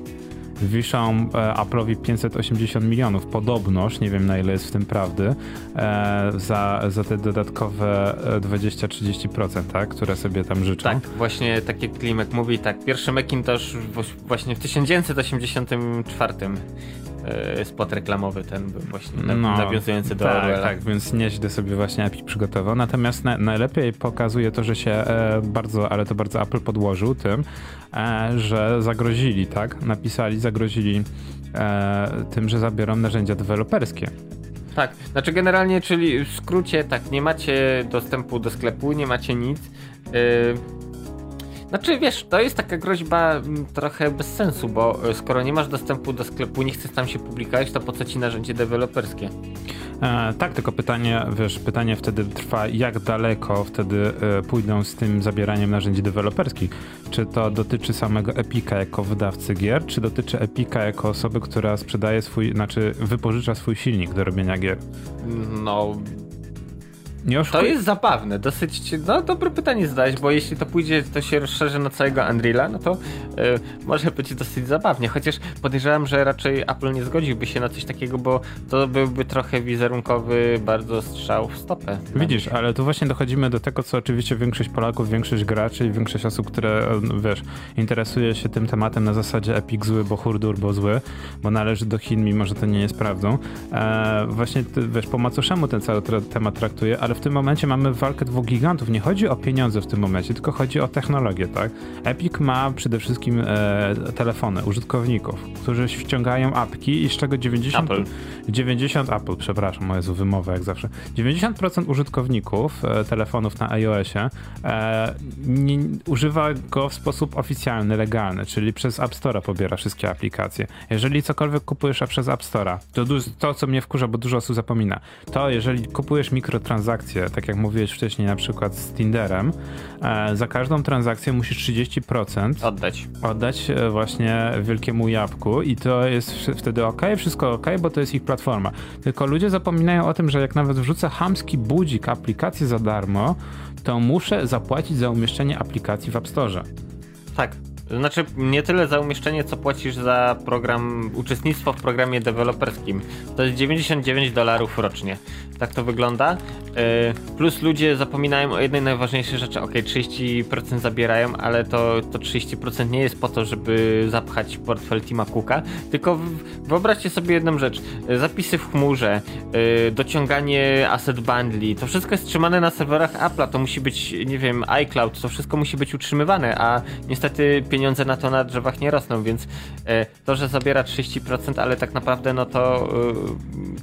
wiszą e, Apple'owi 580 milionów, podobnoż, nie wiem na ile jest w tym prawdy, e, za, za te dodatkowe 20-30%, tak, które sobie tam życzą.
Tak, właśnie tak jak Klimek mówi, tak, pierwszy Macintosh właśnie w 1984 E, spot reklamowy ten był właśnie no, nawiązujący do
tak,
Orwella.
Tak, więc nieźle sobie właśnie Epic przygotował. Natomiast na, najlepiej pokazuje to, że się e, bardzo, ale to bardzo Apple podłożył tym, e, że zagrozili, tak? Napisali, zagrozili e, tym, że zabiorą narzędzia deweloperskie.
Tak, znaczy generalnie, czyli w skrócie tak, nie macie dostępu do sklepu, nie macie nic. Yy znaczy wiesz, to jest taka groźba mm, trochę bez sensu, bo e, skoro nie masz dostępu do sklepu, nie chcesz tam się publikować, to po co ci narzędzie deweloperskie?
E, tak, tylko pytanie, wiesz, pytanie wtedy trwa, jak daleko wtedy e, pójdą z tym zabieraniem narzędzi deweloperskich? Czy to dotyczy samego Epika jako wydawcy gier, czy dotyczy Epika jako osoby, która sprzedaje swój, znaczy wypożycza swój silnik do robienia gier?
No, nie To jest zabawne, dosyć, no dobre pytanie zadałeś, bo jeśli to pójdzie, to się rozszerzy na całego Unreala, no to yy, może być dosyć zabawnie, chociaż podejrzewam, że raczej Apple nie zgodziłby się na coś takiego, bo to byłby trochę wizerunkowy bardzo strzał w stopę.
Widzisz, ale tu właśnie dochodzimy do tego, co oczywiście większość Polaków, większość graczy i większość osób, które, wiesz, interesuje się tym tematem na zasadzie Epic zły, bo hurdur, bo zły, bo należy do Chin, mimo że to nie jest prawdą. E, właśnie, wiesz, po macoszemu ten cały temat traktuje, ale w tym momencie mamy walkę dwóch gigantów. Nie chodzi o pieniądze w tym momencie, tylko chodzi o technologię, tak? Epic ma przede wszystkim e, telefony użytkowników, którzy ściągają apki i z czego 90...
Apple.
90 Apple, przepraszam, moja wymowa jak zawsze. 90% użytkowników e, telefonów na iOSie e, nie, używa go w sposób oficjalny, legalny, czyli przez App Store pobiera wszystkie aplikacje. Jeżeli cokolwiek kupujesz przez App Store, to to, co mnie wkurza, bo dużo osób zapomina, to jeżeli kupujesz mikrotransakcje transakcję, tak jak mówiłeś wcześniej, na przykład z Tinderem, e, za każdą transakcję musisz 30%
oddać.
Oddać e, właśnie wielkiemu jabłku i to jest wtedy ok, wszystko ok, bo to jest ich platforma. Tylko ludzie zapominają o tym, że jak nawet wrzucę hamski budzik aplikację za darmo, to muszę zapłacić za umieszczenie aplikacji w App Store.
Tak, znaczy, nie tyle za umieszczenie, co płacisz za program, uczestnictwo w programie deweloperskim. To jest 99 dolarów rocznie. Tak to wygląda. E, plus ludzie zapominają o jednej najważniejszej rzeczy. Ok, 30% zabierają, ale to, to 30% nie jest po to, żeby zapchać portfel Tima Cooka, tylko wyobraźcie sobie jedną rzecz. Zapisy w chmurze, e, dociąganie asset bundli, to wszystko jest trzymane na serwerach Apple'a, to musi być, nie wiem, iCloud, to wszystko musi być utrzymywane, a niestety pieniądze na to na drzewach nie rosną, więc e, to, że zabiera 30%, ale tak naprawdę no to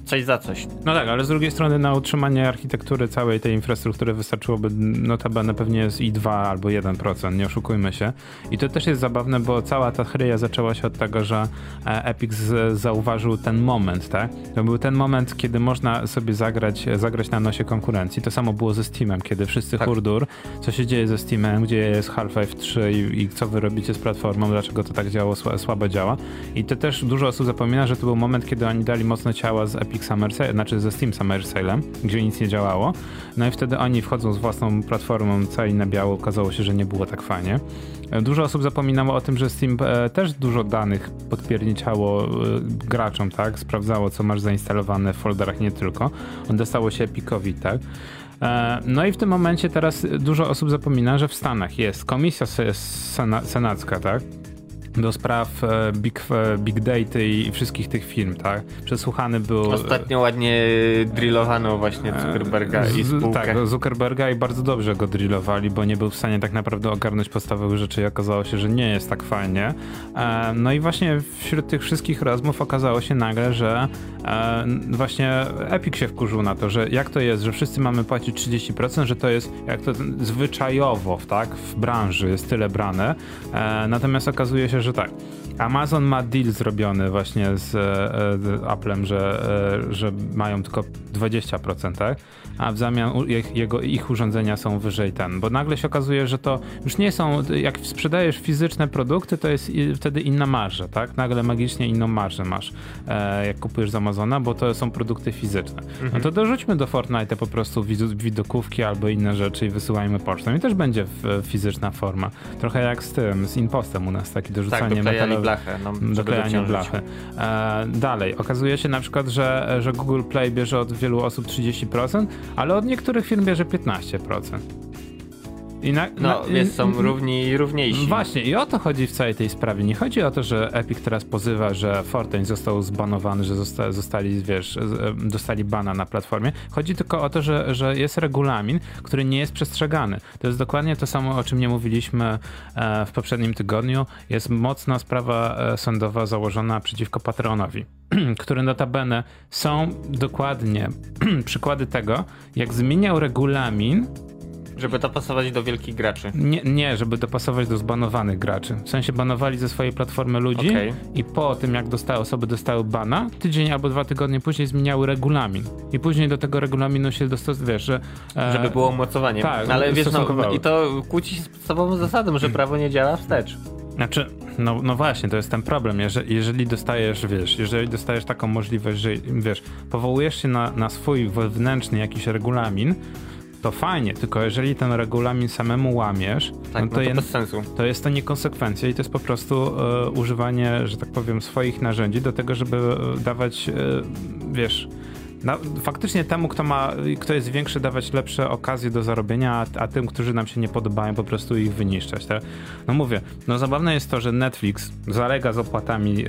coś za coś.
No tak, ale z drugiej strony na utrzymanie architektury całej tej infrastruktury wystarczyłoby notabene pewnie jest i 2 albo 1%, nie oszukujmy się. I to też jest zabawne, bo cała ta chryja zaczęła się od tego, że e, Epic zauważył ten moment, tak? To był ten moment, kiedy można sobie zagrać, zagrać na nosie konkurencji. To samo było ze Steamem, kiedy wszyscy tak. hurdur, co się dzieje ze Steamem, gdzie jest Half-Life 3 i, i, co wy robicie z platformą, dlaczego to tak działo, słabo działa. I to też dużo osób zapomina, że to był moment, kiedy oni dali mocne ciała z Epic Summer Sale, znaczy ze Steam Summer Sale'em, gdzie nic nie działało. No i wtedy oni wchodzą z własną platformą cali na biało, okazało się, że nie było tak fajnie. E, dużo osób zapominało o tym, że Steam e, też dużo danych podpierniczało e, graczom, tak? Sprawdzało, co masz zainstalowane w folderach, nie tylko. On dostało się Epicowi, tak? No i w tym momencie teraz dużo osób zapomina, że w Stanach jest komisja senacka, tak? Do spraw e, big, e, big Data i wszystkich tych firm, tak? Przesłuchany był...
Ostatnio ładnie drillowano właśnie Zuckerberga i spółkę.
Tak, Zuckerberga i bardzo dobrze go drillowali, bo nie był w stanie tak naprawdę ogarnąć podstawowych rzeczy i okazało się, że nie jest tak fajnie. E, no i właśnie wśród tych wszystkich rozmów okazało się nagle, że właśnie Epic się wkurzył na to, że jak to jest, że wszyscy mamy płacić 30%, że to jest jak to zwyczajowo, tak? W branży jest tyle brane. Natomiast okazuje się, że tak. Amazon ma deal zrobiony właśnie z, e, z Applem, że, e, że mają tylko 20%, tak? a w zamian ich, jego, ich urządzenia są wyżej ten. Bo nagle się okazuje, że to już nie są, jak sprzedajesz fizyczne produkty, to jest wtedy inna marża, tak? Nagle magicznie inną marżę masz, e, jak kupujesz z Amazona, bo to są produkty fizyczne. No to mhm. dorzućmy do Fortnite po prostu widokówki albo inne rzeczy i wysyłajmy pocztą i też będzie fizyczna forma. Trochę jak z tym, z Impostem u nas, takie dorzucanie
tak. Blachę. No,
doklejanie blachy. E, dalej, okazuje się na przykład, że, że Google Play bierze od wielu osób 30%, ale od niektórych firm bierze 15%.
I na, no, na, więc są równi i równiejsi.
Właśnie, i o to chodzi w całej tej sprawie. Nie chodzi o to, że Epic teraz pozywa, że Fortnite został zbanowany, że zosta, zostali, wiesz, dostali bana na platformie. Chodzi tylko o to, że, że jest regulamin, który nie jest przestrzegany. To jest dokładnie to samo, o czym nie mówiliśmy e, w poprzednim tygodniu. Jest mocna sprawa e, sądowa założona przeciwko patronowi, (clears throat) który notabene są dokładnie (clears throat) przykłady tego, jak zmieniał regulamin
żeby dopasować do wielkich graczy.
Nie, nie, żeby dopasować do zbanowanych graczy. W sensie banowali ze swojej platformy ludzi okay. i po tym, jak dostały, osoby dostały bana, tydzień albo dwa tygodnie później zmieniały regulamin. I później do tego regulaminu się wiesz, że...
E, żeby było umocowanie. Tak, ale wiesz, no, i to kłóci się z podstawową zasadą, że prawo nie działa wstecz.
Znaczy, no, no właśnie, to jest ten problem. Jeżeli, jeżeli dostajesz, wiesz, jeżeli dostajesz taką możliwość, że, wiesz, powołujesz się na, na swój wewnętrzny jakiś regulamin, to fajnie, tylko jeżeli ten regulamin samemu łamiesz,
tak, no to, no to, jest, bez sensu.
to jest to niekonsekwencja i to jest po prostu e, używanie, że tak powiem, swoich narzędzi do tego, żeby e, dawać, e, wiesz, na, faktycznie temu, kto ma, kto jest większy, dawać lepsze okazje do zarobienia, a, a, tym, którzy nam się nie podobają, po prostu ich wyniszczać. Tak? No mówię, no zabawne jest to, że Netflix zalega z opłatami,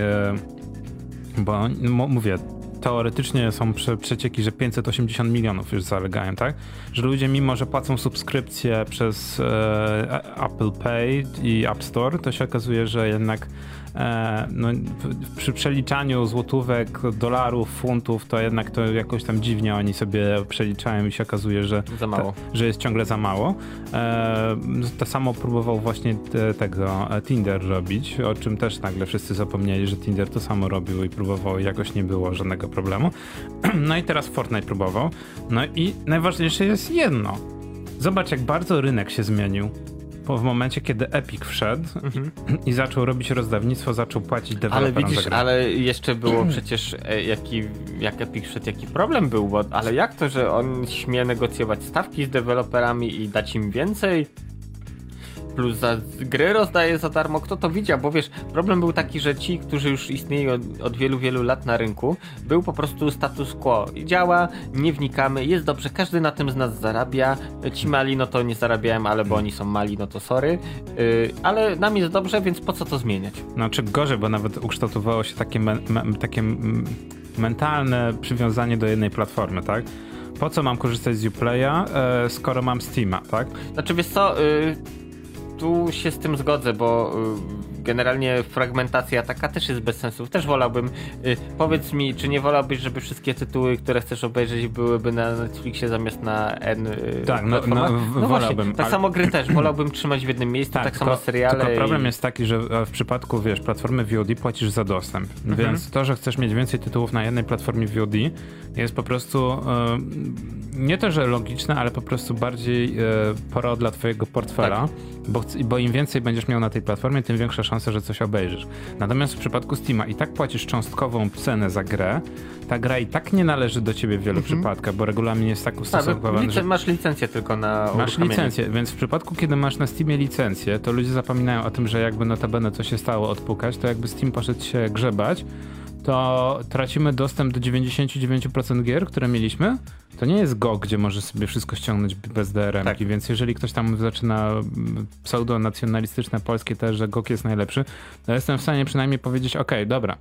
bo mówię, teoretycznie są prze, przecieki, że 580 milionów już zalegają, tak? Że ludzie mimo, że płacą subskrypcję przez e, Apple Pay i App Store, to się okazuje, że jednak no, przy przeliczaniu złotówek, dolarów, funtów, to jednak to jakoś tam dziwnie oni sobie przeliczają i się okazuje, że,
ta,
że jest ciągle za mało. E, to samo próbował właśnie te, tego e, Tinder robić, o czym też nagle wszyscy zapomnieli, że Tinder to samo robił i próbował i jakoś nie było żadnego problemu. (clears throat) No i teraz Fortnite próbował. No i najważniejsze jest jedno. Zobacz, jak bardzo rynek się zmienił w momencie, kiedy Epic wszedł mhm. i zaczął robić rozdawnictwo, zaczął płacić deweloperom
Ale widzisz, ale jeszcze było (clears throat) przecież, e, jaki, jak Epic wszedł, jaki problem był, bo, ale jak to, że on śmie negocjować stawki z deweloperami i dać im więcej? Plus za gry rozdaje za darmo, kto to widział, bo wiesz, problem był taki, że ci, którzy już istnieją od, od, wielu, wielu lat na rynku, był po prostu status quo. Działa, nie wnikamy, jest dobrze, każdy na tym z nas zarabia, ci mali no to nie zarabiałem, ale bo oni są mali, no to sorry, yy, ale nam jest dobrze, więc po co to zmieniać?
Znaczy gorzej, bo nawet ukształtowało się takie, me, me, takie mentalne przywiązanie do jednej platformy, tak? Po co mam korzystać z Uplaya, e, skoro mam Steama, tak?
Znaczy wiesz co, yy tu się z tym zgodzę, bo y, generalnie fragmentacja taka też jest bez sensu. Też wolałbym, y, powiedz mi, czy nie wolałbyś, żeby wszystkie tytuły, które chcesz obejrzeć, byłyby na Netflixie zamiast na N y,
Tak, no, no, no wolałbym. Właśnie,
tak ale... samo gry też, wolałbym trzymać w jednym miejscu, tak, tak samo seriale.
Tylko problem i... jest taki, że w przypadku, wiesz, platformy VOD płacisz za dostęp, mhm. więc to, że chcesz mieć więcej tytułów na jednej platformie VOD jest po prostu e, nie to, że logiczne, ale po prostu bardziej e, pora dla twojego portfela, tak. bo, bo im więcej będziesz miał na tej platformie, tym większa szansa, że coś obejrzysz. Natomiast w przypadku Steama i tak płacisz cząstkową cenę za grę, ta gra i tak nie należy do ciebie w wielu mhm. przypadkach, bo regulamin jest tak
ustosowany, że... Masz licencję tylko na
Masz licencję, więc w przypadku, kiedy masz na Steamie licencję, to ludzie zapominają o tym, że jakby notabene co się stało odpukać, to jakby Steam poszedł się grzebać, to tracimy dostęp do 99% gier, które mieliśmy. To nie jest GOG, gdzie możesz sobie wszystko ściągnąć bez DRM, tak. więc jeżeli ktoś tam zaczyna mm, pseudo-nacjonalistyczne polskie też, że GOG jest najlepszy, to jestem w stanie przynajmniej powiedzieć, ok, dobra,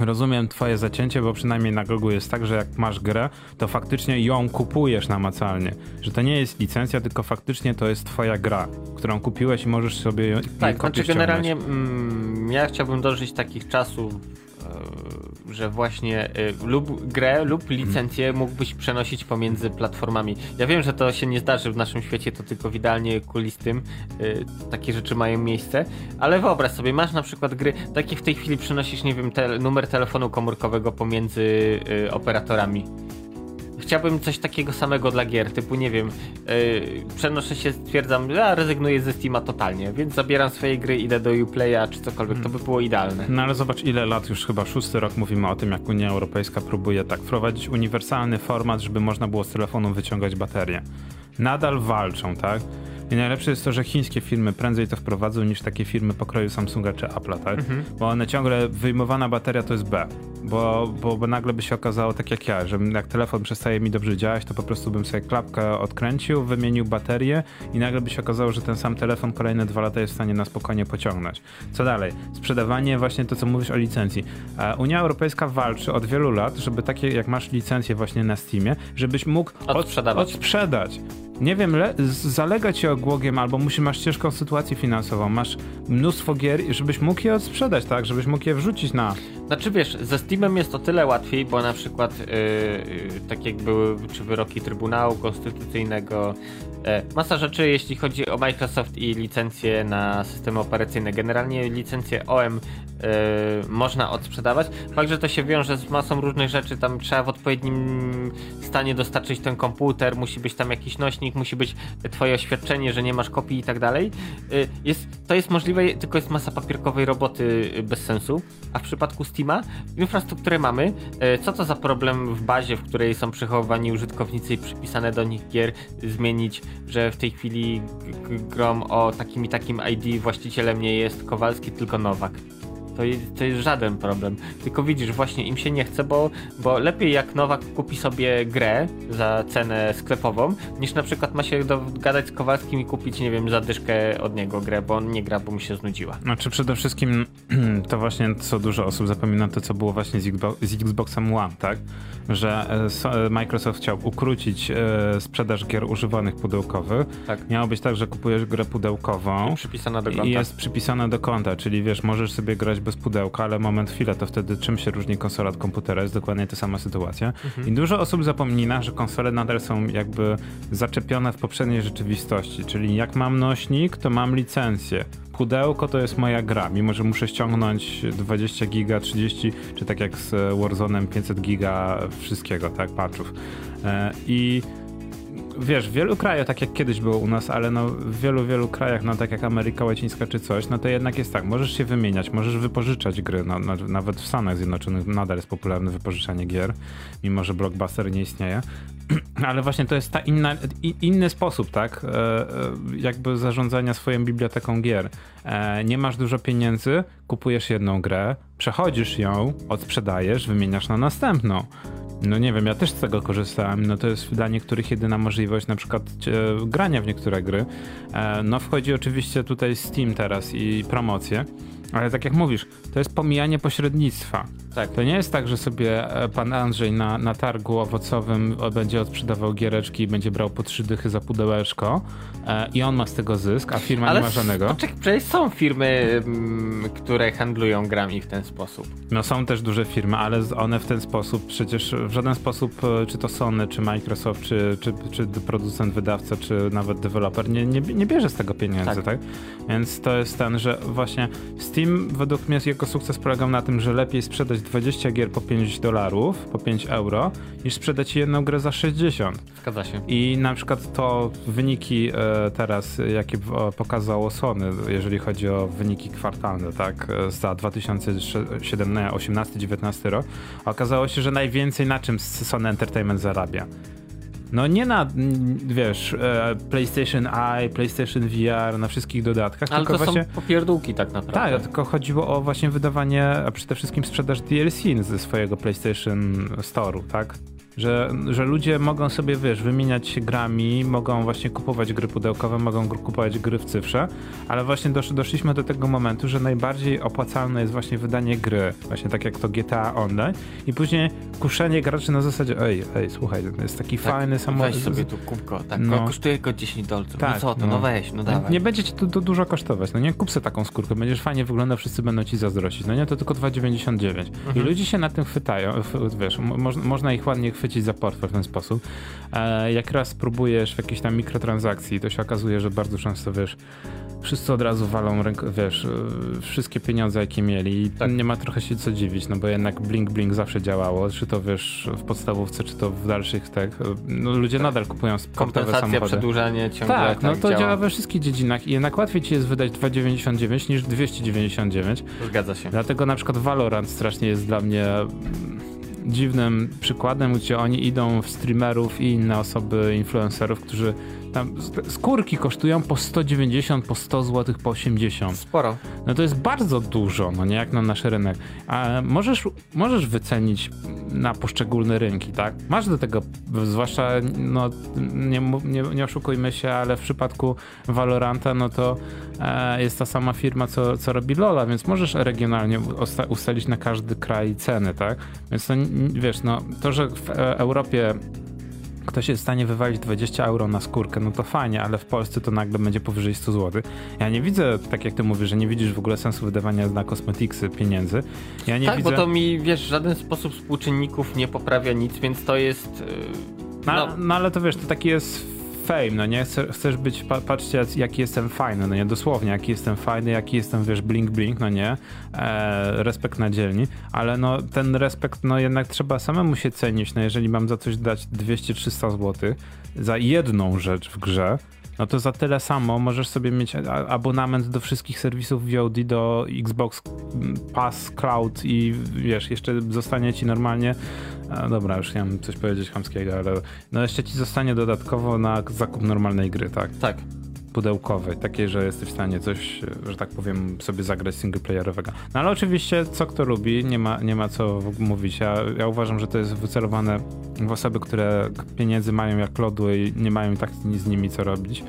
Rozumiem twoje zacięcie, bo przynajmniej na Gogu jest tak, że jak masz grę, to faktycznie ją kupujesz namacalnie. Że to nie jest licencja, tylko faktycznie to jest twoja gra, którą kupiłeś i możesz sobie ją
Tak, znaczy generalnie mm, ja chciałbym dożyć takich czasów że właśnie e, lub grę lub licencję mógłbyś przenosić pomiędzy platformami. Ja wiem, że to się nie zdarzy w naszym świecie, to tylko w idealnie kulistym e, takie rzeczy mają miejsce, ale wyobraź sobie, masz na przykład gry, takie w tej chwili przenosisz, nie wiem, te, numer telefonu komórkowego pomiędzy operatorami chciałbym coś takiego samego dla gier, typu nie wiem, yy, przenoszę się, stwierdzam, ja rezygnuję ze Steama totalnie, więc zabieram swoje gry, idę do Uplaya czy cokolwiek, to by było idealne.
No ale zobacz ile lat, już chyba szósty rok mówimy o tym, jak Unia Europejska próbuje tak wprowadzić uniwersalny format, żeby można było z telefonu wyciągać baterię. Nadal walczą, tak? I najlepsze jest to, że chińskie firmy prędzej to wprowadzą niż takie firmy pokroju Samsunga czy Apple'a, tak? Mhm. Bo one ciągle, wyjmowana bateria to jest B. Bo, bo, bo nagle by się okazało tak jak ja, że jak telefon przestaje mi dobrze działać, to po prostu bym sobie klapkę odkręcił, wymienił baterię i nagle by się okazało, że ten sam telefon kolejne dwa lata jest w stanie na spokojnie pociągnąć. Co dalej? Sprzedawanie, właśnie to, co mówisz o licencji. Unia Europejska walczy od wielu lat, żeby takie, jak masz licencję właśnie na Steamie, żebyś mógł
odsprzedać.
odsprzedać nie wiem, le- zalega ci ogłogiem, albo musi, masz ciężką sytuację finansową, masz mnóstwo gier, żebyś mógł je odsprzedać, tak? Żebyś mógł je wrzucić na...
Znaczy wiesz, ze Steamem jest o tyle łatwiej, bo na przykład yy, tak jak były czy wyroki Trybunału Konstytucyjnego, masa rzeczy, jeśli chodzi o Microsoft i licencje na systemy operacyjne. Generalnie licencje OM Yy, można odsprzedawać. Fakt, że to się wiąże z masą różnych rzeczy, tam trzeba w odpowiednim stanie dostarczyć ten komputer, musi być tam jakiś nośnik, musi być twoje oświadczenie, że nie masz kopii i tak dalej. Jest, to jest możliwe, tylko jest masa papierkowej roboty bez sensu. A w przypadku Steama, infrastrukturę mamy. Co to za problem w bazie, w której są przechowywani użytkownicy i przypisane do nich gier, zmienić, że w tej chwili grom o takim i takim ID właścicielem nie jest Kowalski, tylko Nowak. To jest, to jest żaden problem. Tylko widzisz, właśnie im się nie chce, bo, bo lepiej jak Nowak kupi sobie grę za cenę sklepową, niż na przykład ma się dogadać z Kowalskim i kupić, nie wiem, za dyszkę od niego grę, bo on nie gra, bo mu się znudziła.
Znaczy przede wszystkim (clears throat) to właśnie, co dużo osób zapomina, to co było właśnie z, Xbox, z Xboxem One, tak? Że e, e, Microsoft chciał ukrócić e, sprzedaż gier używanych pudełkowych. Tak. Miało być tak, że kupujesz grę pudełkową
I przypisana do konta.
I jest przypisana do konta, czyli wiesz, możesz sobie grać bez pudełka, ale moment, chwilę, to wtedy czym się różni konsola od komputera? Jest dokładnie ta sama sytuacja. Mhm. I dużo osób zapomina, że konsole nadal są jakby zaczepione w poprzedniej rzeczywistości, czyli jak mam nośnik, to mam licencję pudełko to jest moja gra, mimo że muszę ściągnąć 20 giga, 30, czy tak jak z Warzone'em 500 giga wszystkiego, tak, patchów. E, I wiesz, w wielu krajach, tak jak kiedyś było u nas, ale no w wielu, wielu krajach, no tak jak Ameryka Łacińska czy coś, no to jednak jest tak, możesz się wymieniać, możesz wypożyczać gry, no, no, nawet w Stanach Zjednoczonych nadal jest popularne wypożyczanie gier, mimo że Blockbuster nie istnieje, (clears throat) ale właśnie to jest ta inna, inny sposób, tak, e, e, jakby zarządzania swoją biblioteką gier. E, nie masz dużo pieniędzy, kupujesz jedną grę, przechodzisz ją, odsprzedajesz, wymieniasz na następną. No nie wiem, ja też z tego korzystałem. No to jest dla niektórych jedyna możliwość na przykład e, grania w niektóre gry. E, no wchodzi oczywiście tutaj Steam teraz i promocje. Ale tak jak mówisz, to jest pomijanie pośrednictwa. Tak. To nie jest tak, że sobie e, pan Andrzej na, na targu owocowym będzie odsprzedawał giereczki i będzie brał po trzy dychy za pudełeczko e, i on ma z tego zysk, a firma Ale nie ma żadnego.
Poczekaj, przecież są firmy, m, mm, które handlują grami w ten sposób.
No są też duże firmy, ale one w ten sposób przecież w żaden sposób, e, czy to Sony, czy Microsoft, czy, czy, czy producent, wydawca, czy nawet deweloper nie, nie, nie bierze z tego pieniędzy, tak. tak? Więc to jest ten, że właśnie Steam według mnie jego sukces polegał na tym, że lepiej sprzedać 20 gier po 5 dolarów, po 5 euro, niż sprzedać jedną grę za 60.
Zgadza się.
I na przykład to wyniki e, teraz, jakie pokazało Sony, jeżeli chodzi o wyniki kwartalne, tak, e, za 2017, 18, 19 rok, okazało się, że najwięcej na czym Sony Entertainment zarabia. No nie na, wiesz, e, PlayStation Eye, PlayStation VR, na wszystkich dodatkach.
Ale tylko to właśnie, są popierdółki tak naprawdę.
Tak, tylko chodziło o właśnie wydawanie, a przede wszystkim sprzedaż DLC ze swojego PlayStation Store'u, tak? Że, że ludzie mogą sobie, wiesz, wymieniać się grami, mogą właśnie kupować gry pudełkowe, mogą kupować gry w cyfrze, ale właśnie dosz, doszliśmy do tego momentu, że najbardziej opłacalne jest właśnie wydanie gry, właśnie tak jak to GTA Online i później kuszenie graczy na zasadzie, ej, ej, słuchaj, to jest taki tak, fajny samochód.
Weź sobie tu kubko, tak, no. kosztuje tylko 10 dolców, no tak, no co to, no, no weź, no dawaj.
Nie będzie ci to, to, dużo kosztować, no nie, kup sobie taką skórkę, będziesz fajnie wyglądał, wszyscy będą ci zazdrościć, no nie, to tylko 2,99 mhm. i ludzie się na tym chwytają, wiesz, mo można ich ładnie chwycić za portfel w ten sposób. E, jak raz próbujesz w jakiejś tam mikrotransakcji, to się okazuje, że bardzo często, wiesz, wszyscy od razu walą, wiesz, e, wszystkie pieniądze, jakie mieli i tak. nie ma trochę się co dziwić, no bo jednak Blink Blink zawsze działało, czy to wiesz w podstawówce, czy to w dalszych tak, no ludzie tak. nadal kupują sportowe samochody.
przedłużanie ciągle
tak, no tak to działa. działa we wszystkich dziedzinach i jednak łatwiej ci jest wydać 2,99 niż 299.
Zgadza się.
Dlatego na przykład Valorant strasznie jest dla mnie dziwnym przykładem, gdzie oni idą w streamerów i inne osoby, influencerów, którzy tam skórki kosztują po 190, po 100 zł, po 80.
Sporo.
No to jest bardzo dużo, no nie jak na nasz rynek. A możesz, możesz wycenić na poszczególne rynki, tak? Masz do tego, zwłaszcza, no nie, nie, nie oszukujmy się, ale w przypadku Valoranta, no to e, jest ta sama firma, co, co robi Lola, więc możesz regionalnie ustalić na każdy kraj ceny, tak? Więc to, wiesz, no to, że w e, Europie ktoś jest w stanie wywalić 20 euro na skórkę, no to fajnie, ale w Polsce to nagle będzie powyżej 100 zł. Ja nie widzę, tak jak ty mówisz, że nie widzisz w ogóle sensu wydawania na kosmetiksy pieniędzy. Ja nie
tak,
widzę...
bo to mi, wiesz, w żaden sposób współczynników nie poprawia nic, więc to jest...
No, no, no ale to wiesz, to taki jest fame, no nie? Chcesz być, patrzcie jaki jestem fajny, no nie? Dosłownie, jaki jestem fajny, jaki jestem, wiesz, blink blink, no nie? E, respekt na dzielni, ale no ten respekt, no jednak trzeba samemu się cenić, no jeżeli mam za coś dać 200-300 zł za jedną rzecz w grze, no to za tyle samo. Możesz sobie mieć abonament do wszystkich serwisów VOD, do Xbox Pass, Cloud i wiesz, jeszcze zostanie ci normalnie. Dobra, już chciałem coś powiedzieć chamskiego, ale no jeszcze ci zostanie dodatkowo na zakup normalnej gry, tak?
Tak
pudełkowej, takiej, że jesteś w stanie coś, że tak powiem, sobie zagrać singleplayerowego. No ale oczywiście, co kto lubi, nie ma, nie ma co mówić. Ja, ja uważam, że to jest wycelowane w osoby, które pieniędzy mają jak lodły i nie mają tak z nimi co robić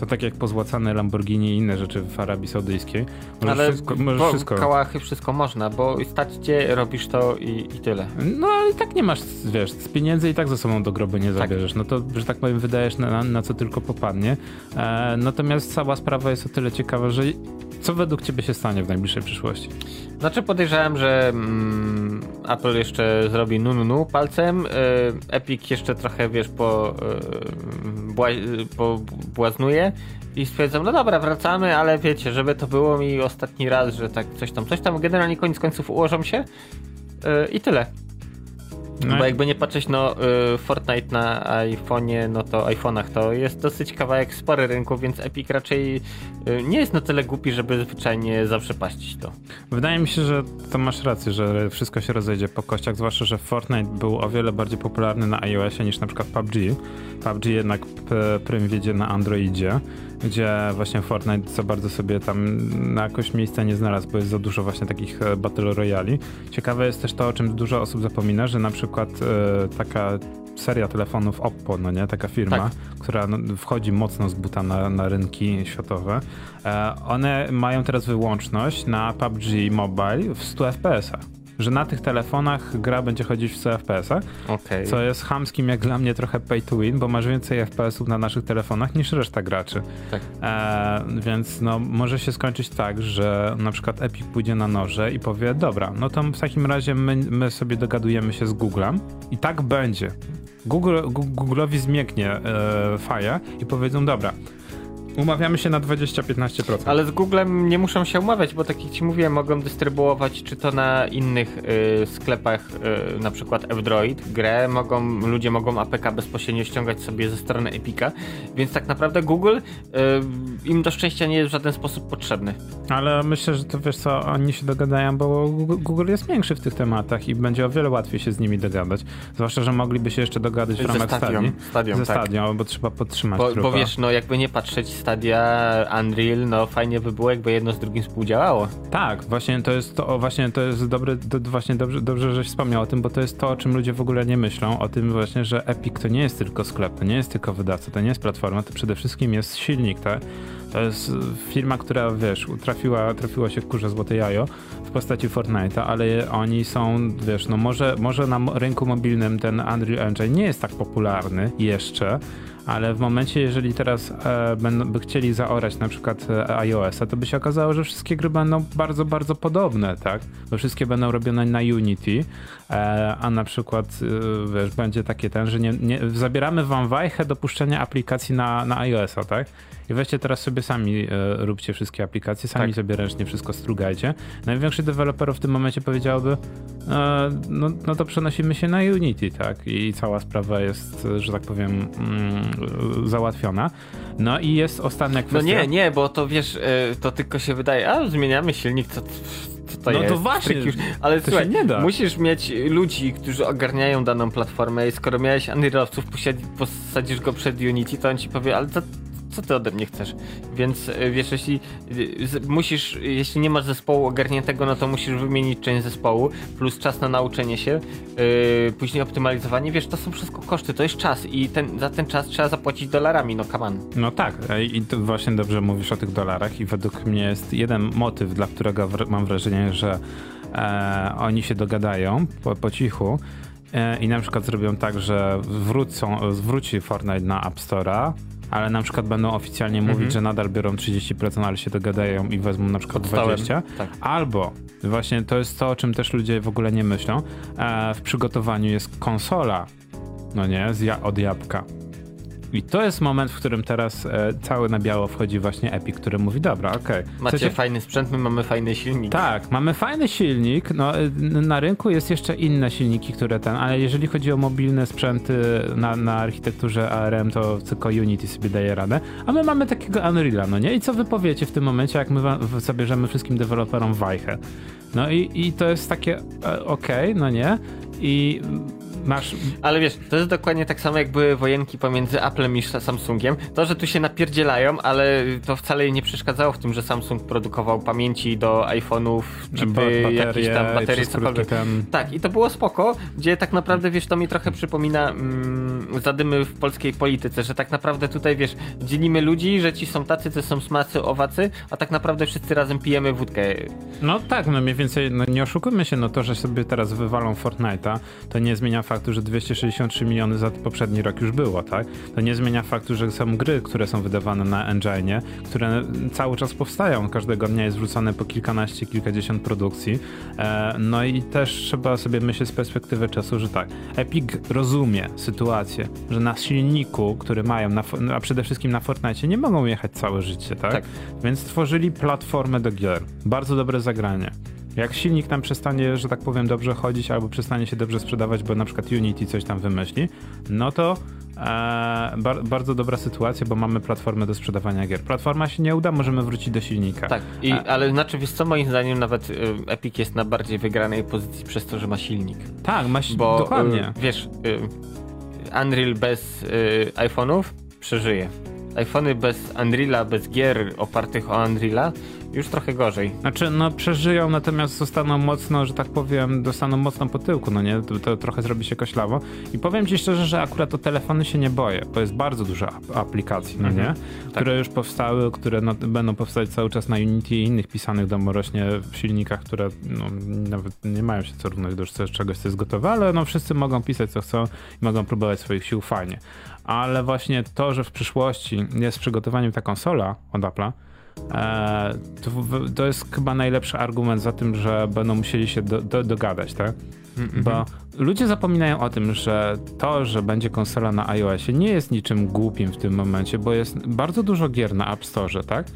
to tak jak pozłacane Lamborghini i inne rzeczy w Arabii Saudyjskiej.
Możesz ale wszystko, możesz wszystko. kałachy wszystko można, bo stać cię, robisz to i, i tyle.
No ale i tak nie masz, wiesz, z pieniędzy i tak ze sobą do grobu nie tak. zabierzesz. Tak. No to, że tak powiem, wydajesz na, na co tylko popadnie. E, natomiast cała sprawa jest o tyle ciekawa, że Co według ciebie się stanie w najbliższej przyszłości?
Znaczy podejrzewam, że mm, Apple jeszcze zrobi nu palcem, y, Epic jeszcze trochę, wiesz, po, y, bła, po błaznuje i stwierdzą, no dobra, wracamy, ale wiecie, żeby to było mi ostatni raz, że tak coś tam, coś tam, generalnie koniec końców ułożą się y, i tyle. No. Bo jakby nie patrzeć, no y, Fortnite na iPhone'ie, no to iPhone'ach to jest dosyć kawałek spory rynku, więc Epic raczej y, nie jest na tyle głupi, żeby zwyczajnie zaprzepaścić to.
Wydaje mi się, że to masz rację, że wszystko się rozejdzie po kościach, zwłaszcza, że Fortnite był o wiele bardziej popularny na iOSie niż na przykład PUBG. PUBG jednak prym wiedzie na Androidzie gdzie właśnie Fortnite za bardzo sobie tam na jakoś miejsca nie znalazł, bo jest za dużo właśnie takich e, Battle Royali. Ciekawe jest też to, o czym dużo osób zapomina, że na przykład e, taka seria telefonów Oppo, no nie, taka firma, tak. która no, wchodzi mocno z buta na, na rynki światowe, e, one mają teraz wyłączność na PUBG Mobile w 100 FPS-ach że na tych telefonach gra będzie chodzić w 100 FPS-ach, okay. co jest hamskim jak dla mnie trochę pay to win, bo masz więcej FPS-ów na naszych telefonach niż reszta graczy. Tak. E, więc no, może się skończyć tak, że na przykład Epic pójdzie na noże i powie, dobra, no to w takim razie my, my sobie dogadujemy się z Googlem i tak będzie. Google, Google'owi zmięknie e, faja i powiedzą, dobra, Umawiamy się na 20-15%.
Ale z Googlem nie muszą się umawiać, bo tak jak ci mówiłem, mogą dystrybuować czy to na innych y, sklepach, y, na przykład F-Droid, grę, mogą, ludzie mogą APK bezpośrednio ściągać sobie ze strony Epica, więc tak naprawdę Google y, im do szczęścia nie jest w żaden sposób potrzebny.
Ale myślę, że to wiesz co, oni się dogadają, bo Google jest większy w tych tematach i będzie o wiele łatwiej się z nimi dogadać. Zwłaszcza, że mogliby się jeszcze dogadać w ramach stadion, stadion, tak. stadion, bo trzeba podtrzymać
bo, bo wiesz, no jakby nie patrzeć Stadia, Unreal, no fajnie by było, jakby jedno z drugim współdziałało.
Tak, właśnie to jest to, właśnie to jest dobry, to właśnie dobrze, dobrze, żeś wspomniał o tym, bo to jest to, o czym ludzie w ogóle nie myślą, o tym właśnie, że Epic to nie jest tylko sklep, to nie jest tylko wydawca, to nie jest platforma, to przede wszystkim jest silnik, tak? To jest firma, która, wiesz, trafiła, trafiła się w kurze złote jajo w postaci Fortnite'a, ale oni są, wiesz, no może, może na rynku mobilnym ten Unreal Engine nie jest tak popularny jeszcze, ale w momencie, jeżeli teraz e, będą, by chcieli zaorać na przykład e, iOS-a, to by się okazało, że wszystkie gry będą bardzo, bardzo podobne, tak? Bo wszystkie będą robione na Unity, e, a na przykład, e, wiesz, będzie takie ten, że nie, nie, zabieramy wam wajchę dopuszczenia aplikacji na, na iOS-a, tak? I weźcie teraz sobie sami e, róbcie wszystkie aplikacje, sami tak. sobie ręcznie wszystko strugajcie. Największy deweloper w tym momencie powiedziałby, e, no, no to przenosimy się na Unity, tak? I cała sprawa jest, że tak powiem, mm, załatwiona. No i jest ostatnia kwestia.
No nie, nie, bo to wiesz, e, to tylko się wydaje, a zmieniamy silnik, to to
no
jest.
to właśnie,
ale to słuchaj, nie da. musisz mieć ludzi, którzy ogarniają daną platformę i skoro miałeś Unrealowców, posadzisz go przed Unity, to on ci powie, ale to co ty ode mnie chcesz? Więc e, wiesz, jeśli e, musisz, jeśli nie masz zespołu ogarniętego, no to musisz wymienić część zespołu, plus czas na nauczenie się, yy, później optymalizowanie, wiesz, to są wszystko koszty, to jest czas i ten, za ten czas trzeba zapłacić dolarami, no kaman.
No tak, i właśnie dobrze mówisz o tych dolarach i według mnie jest jeden motyw, dla którego mam wrażenie, że e, oni się dogadają po, po cichu, i na przykład zrobią tak, że wrócą, zwróci Fortnite na App Store'a, ale na przykład będą oficjalnie mówić, mhm. że nadal biorą 30%, ale się dogadają i wezmą na przykład Podstałem. 20%. Tak. Albo właśnie to jest to, o czym też ludzie w ogóle nie myślą. E, w przygotowaniu jest konsola, no nie, od jabłka. I to jest moment, w którym teraz e, cały na biało wchodzi właśnie Epic, który mówi, dobra, okej. Okay.
Macie Chcecie... fajny sprzęt, my mamy fajny silnik.
Tak, mamy fajny silnik, no e, na rynku jest jeszcze inne silniki, które ten, ale jeżeli chodzi o mobilne sprzęty na, na architekturze ARM, to tylko Unity sobie daje radę, a my mamy takiego Unreal'a, no nie? I co wy powiecie w tym momencie, jak my zabierzemy wszystkim deweloperom wajchę? No i, i to jest takie e, okej, okay, no nie? I masz...
Ale wiesz, to jest dokładnie tak samo jak były wojenki pomiędzy Applem i Samsungiem. To, że tu się napierdzielają, ale to wcale nie przeszkadzało w tym, że Samsung produkował pamięci do iPhone'ów, chipy, jakieś tam baterie, cokolwiek. Tak, i to było spoko, gdzie tak naprawdę, wiesz, to mi trochę przypomina mm, zadymy w polskiej polityce, że tak naprawdę tutaj, wiesz, dzielimy ludzi, że ci są tacy, co są smacy, owacy, a tak naprawdę wszyscy razem pijemy wódkę.
No tak, no mniej więcej, no nie oszukujmy się, no to, że sobie teraz wywalą Fortnite'a, to nie zmienia faktu, faktu, że 263 miliony za poprzedni rok już było, tak? To nie zmienia faktu, że są gry, które są wydawane na engine, które cały czas powstają. Każdego dnia jest wrzucane po kilkanaście, kilkadziesiąt produkcji. E, no i też trzeba sobie myśleć z perspektywy czasu, że tak, Epic rozumie sytuację, że na silniku, który mają, na, a przede wszystkim na Fortnite, nie mogą jechać całe życie, tak? tak? Więc stworzyli platformę do gier. Bardzo dobre zagranie. Jak silnik tam przestanie, że tak powiem, dobrze chodzić albo przestanie się dobrze sprzedawać, bo na przykład Unity coś tam wymyśli, no to e, bar bardzo dobra sytuacja, bo mamy platformę do sprzedawania gier. Platforma się nie uda, możemy wrócić do silnika.
Tak, I, e, ale znaczy, wiesz co, moim zdaniem nawet y, Epic jest na bardziej wygranej pozycji przez to, że ma silnik.
Tak, ma silnik, dokładnie.
Y, wiesz, y, Unreal bez y, iPhone'ów przeżyje. iPhony bez Unreala, bez gier opartych o Unreala już trochę gorzej.
Znaczy, no przeżyją, natomiast zostaną mocno, że tak powiem, dostaną mocno po tyłku, no nie? To, to trochę zrobi się koślawo. I powiem ci szczerze, że akurat o telefony się nie boję, bo jest bardzo dużo aplikacji, no mhm. nie? Które tak. już powstały, które no, będą powstać cały czas na Unity i innych pisanych domorośnie w silnikach, które no, nawet nie mają się co równać do czegoś, co jest gotowe, ale no wszyscy mogą pisać co chcą i mogą próbować swoich sił fajnie. Ale właśnie to, że w przyszłości jest przygotowaniem ta konsola od Apple'a, to, to, jest chyba najlepszy argument za tym, że będą musieli się do, do, dogadać, tak? Mm -hmm. Bo ludzie zapominają o tym, że to, że będzie konsola na iOSie nie jest niczym głupim w tym momencie, bo jest bardzo dużo gier na App Store, tak?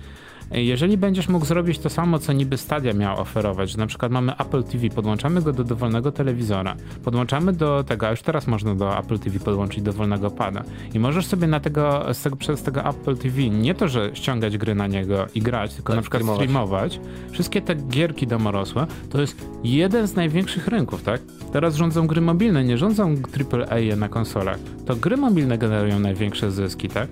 Jeżeli będziesz mógł zrobić to samo, co niby Stadia miał oferować, że na przykład mamy Apple TV, podłączamy go do dowolnego telewizora, podłączamy do tego, a już teraz można do Apple TV podłączyć dowolnego pada i możesz sobie na tego, z tego, przez tego Apple TV nie to, że ściągać gry na niego i grać, tylko tak, na przykład streamować. streamować. Wszystkie te gierki domorosłe to jest jeden z największych rynków, tak? Teraz rządzą gry mobilne, nie rządzą AAA na konsolach. To gry mobilne generują największe zyski, tak?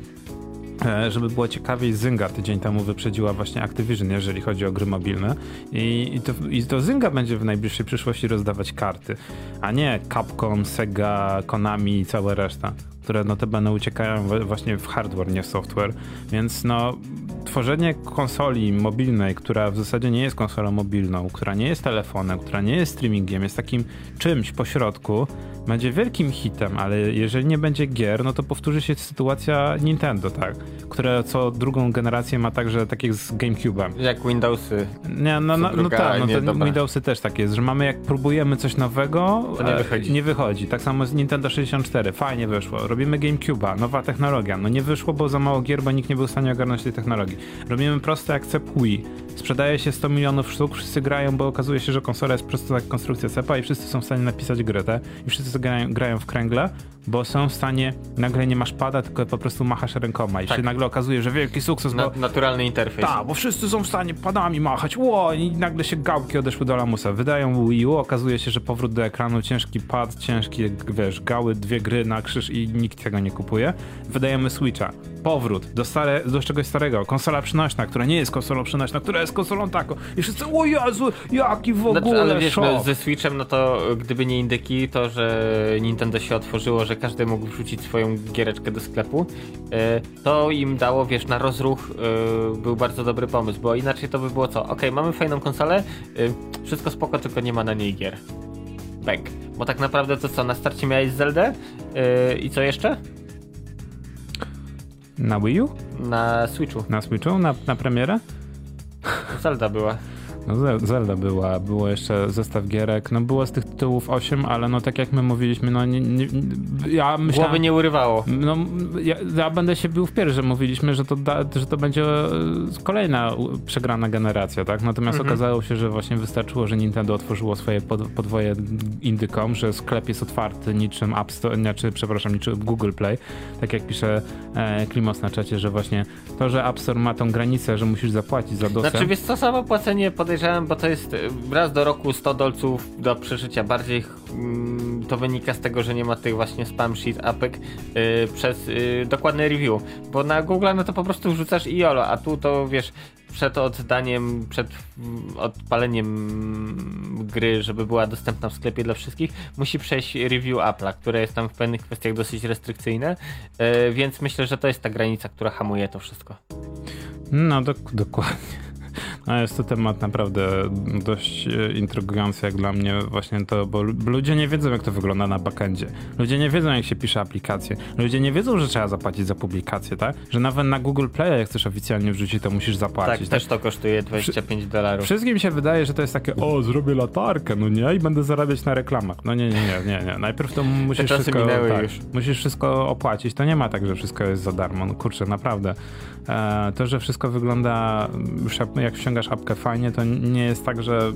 E, żeby było ciekawiej, Zynga tydzień temu wyprzedziła właśnie Activision, jeżeli chodzi o gry mobilne. I, i, to, I to Zynga będzie w najbliższej przyszłości rozdawać karty, a nie Capcom, Sega, Konami i cała reszta, które notabene uciekają właśnie w hardware, nie w software. Więc no, tworzenie konsoli mobilnej, która w zasadzie nie jest konsolą mobilną, która nie jest telefonem, która nie jest streamingiem, jest takim czymś pośrodku, będzie wielkim hitem, ale jeżeli nie będzie gier, no to powtórzy się sytuacja Nintendo, tak? Które co drugą generację ma także tak jak z GameCube'em.
Jak Windowsy.
Nie, no, no, no tak, no to Windowsy też tak jest, że mamy jak próbujemy coś nowego,
to nie wychodzi.
nie wychodzi. Tak samo z Nintendo 64, fajnie wyszło. Robimy GameCube'a, nowa technologia. No nie wyszło, bo za mało gier, bo nikt nie był w stanie ogarnąć tej technologii. Robimy prosty akcept Wii. Sprzedaje się 100 milionów sztuk, wszyscy grają, bo okazuje się, że konsola jest prosta jak konstrukcja cepa i wszyscy są w stanie napisać grę, te, i wszyscy grają, grają w kręgle, bo są w stanie, nagle nie masz pada, tylko po prostu machasz rękoma i tak. się nagle okazuje, że wielki sukces,
Na, bo... Naturalny interfejs.
Tak, bo wszyscy są w stanie padami machać, ło, i nagle się gałki odeszły do lamusa. Wydają Wii U, okazuje się, że powrót do ekranu, ciężki pad, ciężki, wiesz, gały, dwie gry na krzyż i nikt tego nie kupuje. Wydajemy Switcha. Powrót do, stare, do czegoś starego. Konsola przynośna, która nie jest konsolą przynośna, która jest konsolą taką. I wszyscy, o Jezu, jaki w ogóle znaczy,
Ale wiesz, no, ze Switchem, no to gdyby nie indyki, to, że Nintendo się otworzyło, że każdy mógł wrzucić swoją giereczkę do sklepu, e, to im dało, wiesz, na rozruch e, był bardzo dobry pomysł, bo inaczej to by było co? Ok, mamy fajną konsolę, e, wszystko spoko, tylko nie ma na niej gier. Bang. Bo tak naprawdę to co, na starcie miałeś Zeldę i co jeszcze?
Na Wii U?
Na Switchu.
Na Switchu? Na, na premierę?
Zelda była.
No Zelda była, było jeszcze zestaw gierek, no było z tych tytułów 8, ale no tak jak my mówiliśmy, no nie, nie, ja myślałem...
Głowy nie urywało.
No ja, ja będę się bił w pierś, że mówiliśmy, że to, da, że to będzie e, kolejna przegrana generacja, tak? Natomiast mhm. okazało się, że właśnie wystarczyło, że Nintendo otworzyło swoje pod, podwoje Indycom, że sklep jest otwarty niczym App Store, znaczy, przepraszam, niczym Google Play, tak jak pisze e, Klimos na czacie, że właśnie to, że App Store ma tą granicę, że musisz zapłacić za dostęp...
Znaczy wiesz co, samo płacenie podejrzewam podejrzewam, bo to jest e, raz do roku 100 dolców do przeżycia. Bardziej mm, to wynika z tego, że nie ma tych właśnie spam sheet apek yy, przez yy, dokładny review. Bo na Google no to po prostu wrzucasz i jolo, a tu to wiesz, przed oddaniem, przed odpaleniem gry, żeby była dostępna w sklepie dla wszystkich, musi przejść review Apple'a, które jest tam w pewnych kwestiach dosyć restrykcyjne, yy, więc myślę, że to jest ta granica, która hamuje to wszystko.
No, dok dokładnie. A jest to temat naprawdę dość e, intrygujący jak dla mnie właśnie to, bo ludzie nie wiedzą jak to wygląda na backendzie. Ludzie nie wiedzą jak się pisze aplikacje. Ludzie nie wiedzą, że trzeba zapłacić za publikację, tak? Że nawet na Google Play jak chcesz oficjalnie wrzucić, to musisz zapłacić.
Tak, tak? też to kosztuje 25 dolarów.
Wszystkim się wydaje, że to jest takie, o, zrobię latarkę, no nie, i będę zarabiać na reklamach. No nie, nie, nie, nie, nie. Najpierw to musisz wszystko, tak, musisz wszystko opłacić. To nie ma tak, że wszystko jest za darmo. No kurczę, naprawdę. E, to, że wszystko wygląda, jak wciągasz apkę fajnie, to nie jest tak, że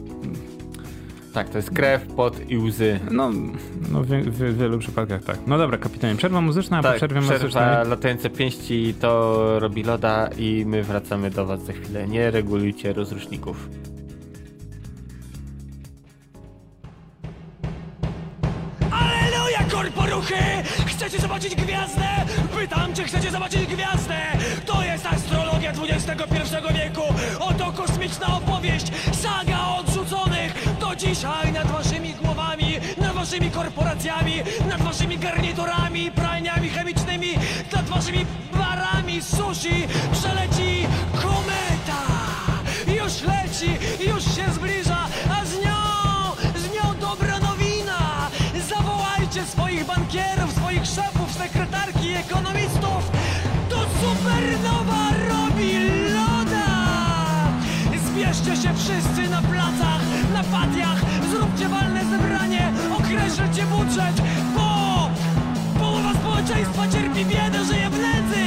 tak, to jest krew, pot i łzy.
No, no w, w, w wielu przypadkach tak. No dobra, kapitanie, przerwa muzyczna, a
tak,
po przerwie
przerwa muzycznej... latające pięści to robi loda i my wracamy do was za chwilę. Nie regulujcie rozruszników.
Korporuchy! Chcecie zobaczyć gwiazdę? Pytam, czy chcecie zobaczyć gwiazdę? To jest astrologia XXI wieku! Oto kosmiczna opowieść! Saga odrzuconych! To dzisiaj nad waszymi głowami, nad waszymi korporacjami, nad waszymi garniturami, pralniami chemicznymi, nad waszymi barami sushi przeleci kometa! Już leci, już się zbliża, ekonomistów! To supernowa robi loda! Zbierzcie się wszyscy na placach, na patiach, zróbcie walne zebranie, określcie budżet, bo połowa społeczeństwa cierpi biedę, żyje w nędzy,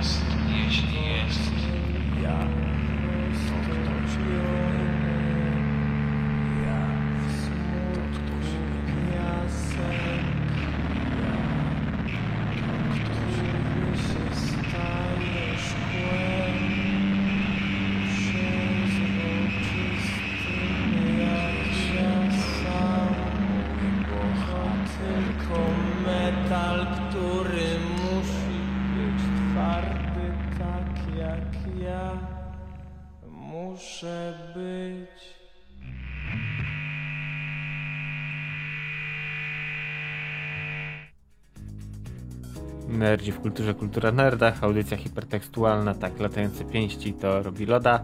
oto
Nerdzi w kulturze, kultura nerdach, audycja hipertekstualna, tak, latające pięści to robi loda.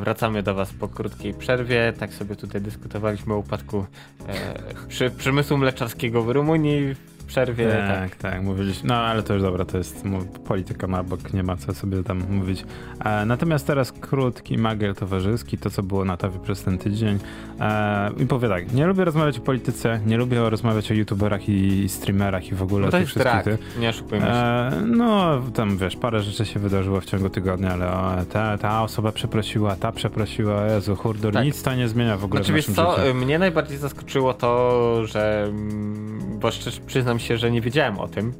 Wracamy do Was po krótkiej przerwie. Tak sobie tutaj dyskutowaliśmy o upadku e, przy, przemysłu mleczarskiego w Rumunii. W przerwie.
Tak, tak, tak mówiliśmy. No ale to już dobra, to jest polityka na bok, nie ma co sobie tam mówić. E, natomiast teraz krótki magiel towarzyski, to co było na TAWie przez ten tydzień. E, I powiem tak, nie lubię rozmawiać o polityce, nie lubię rozmawiać o youtuberach i streamerach i w ogóle
no to jest
drak,
nie oszukujmy się. E,
no tam wiesz, parę rzeczy się wydarzyło w ciągu tygodnia, ale o, ta, ta osoba przeprosiła, ta przeprosiła, Jezu, hurdur, tak. nic to nie zmienia w ogóle
znaczy,
w
naszym co, życiu. mnie najbardziej zaskoczyło to, że mm, bo szczerze przyznam się, że nie wiedziałem o tym,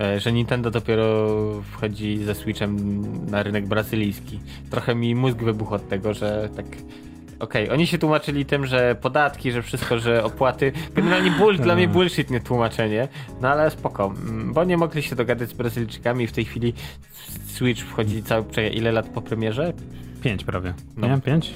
e, że Nintendo dopiero wchodzi ze Switchem na rynek brazylijski. Trochę mi mózg wybuchł od tego, że tak Okej, okay. oni się tłumaczyli tym, że podatki, że wszystko, że opłaty. Generalnie bull, dla mnie bullshit, nie tłumaczenie. No ale spoko, mm, bo nie mogli się dogadać z Brazylijczykami. W tej chwili Switch wchodzi cały. Czekaj, ile lat po premierze?
Pięć prawie. No. Nie, pięć?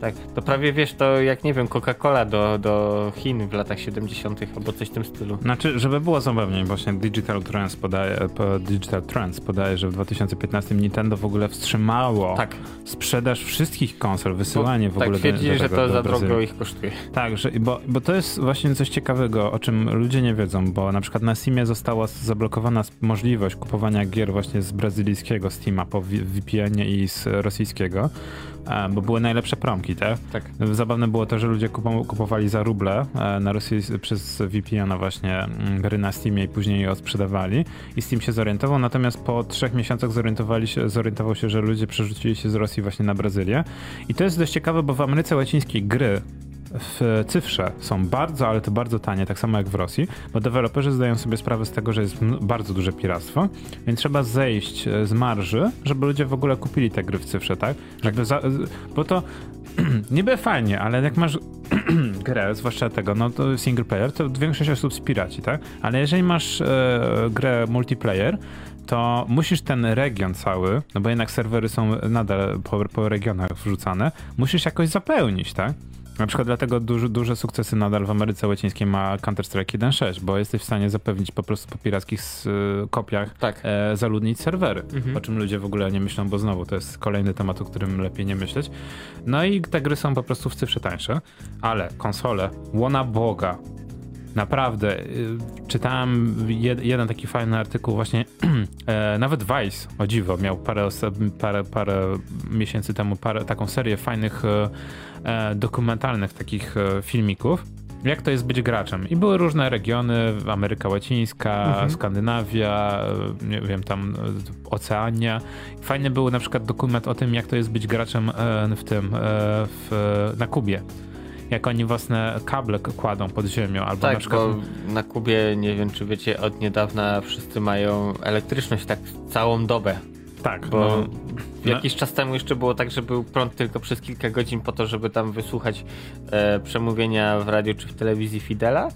Tak, to prawie wiesz, to jak nie wiem, Coca-Cola do, do Chin w latach 70. albo coś w tym stylu.
Znaczy, żeby było zabawniej, właśnie Digital Trends podaje, Digital Trends podaje, że w 2015 Nintendo w ogóle wstrzymało tak. sprzedaż wszystkich konsol, wysyłanie bo, w ogóle
tak, twierdzi, że to za drogo ich kosztuje.
Tak, że, bo, bo to jest właśnie coś ciekawego, o czym ludzie nie wiedzą, bo na przykład na Steamie została zablokowana możliwość kupowania gier właśnie z brazylijskiego Steama po VPN-ie i z rosyjskiego bo były najlepsze promki, tak?
Tak.
Zabawne było to, że ludzie kupowali za ruble e, na Rosji przez VPN właśnie mm, gry na Steamie i później je odsprzedawali i Steam się zorientował, natomiast po trzech miesiącach zorientowali się, zorientował się, że ludzie przerzucili się z Rosji właśnie na Brazylię i to jest dość ciekawe, bo w Ameryce Łacińskiej gry w cyfrze są bardzo, ale to bardzo tanie, tak samo jak w Rosji, bo deweloperzy zdają sobie sprawę z tego, że jest bardzo duże piractwo, więc trzeba zejść e, z marży, żeby ludzie w ogóle kupili te gry w cyfrze, tak? Żeby za, bo to (clears throat) niby fajnie, ale jak masz (clears throat) grę, zwłaszcza tego, no to single player, to większość osób spiraci, tak? Ale jeżeli masz e, grę multiplayer, to musisz ten region cały, no bo jednak serwery są nadal po, po regionach wrzucane, musisz jakoś zapełnić, tak? Na przykład dlatego duże, duże sukcesy nadal w Ameryce Łacińskiej ma Counter-Strike 1.6, bo jesteś w stanie zapewnić po prostu po pirackich kopiach
tak.
e, zaludnić serwery, mhm. o czym ludzie w ogóle nie myślą, bo znowu to jest kolejny temat, o którym lepiej nie myśleć. No i te gry są po prostu w cyfrze tańsze, ale konsole, łona Boga, Naprawdę. Y, czytałem jed, jeden taki fajny artykuł, właśnie (clears throat) e, nawet Vice, o dziwo, miał parę, parę, parę miesięcy temu parę, taką serię fajnych e, dokumentalnych takich e, filmików. Jak to jest być graczem? I były różne regiony, Ameryka Łacińska, mhm. Skandynawia, e, nie wiem, tam e, Oceania. Fajny był na przykład dokument o tym, jak to jest być graczem w tym, w, na Kubie jak oni własne kable kładą pod ziemią, albo
tak,
na przykład...
Bo na Kubie, nie wiem czy wiecie, od niedawna wszyscy mają elektryczność tak całą dobę.
Tak,
bo no, jakiś no. czas temu jeszcze było tak, że był prąd tylko przez kilka godzin po to, żeby tam wysłuchać e, przemówienia w radiu czy w telewizji Fidela.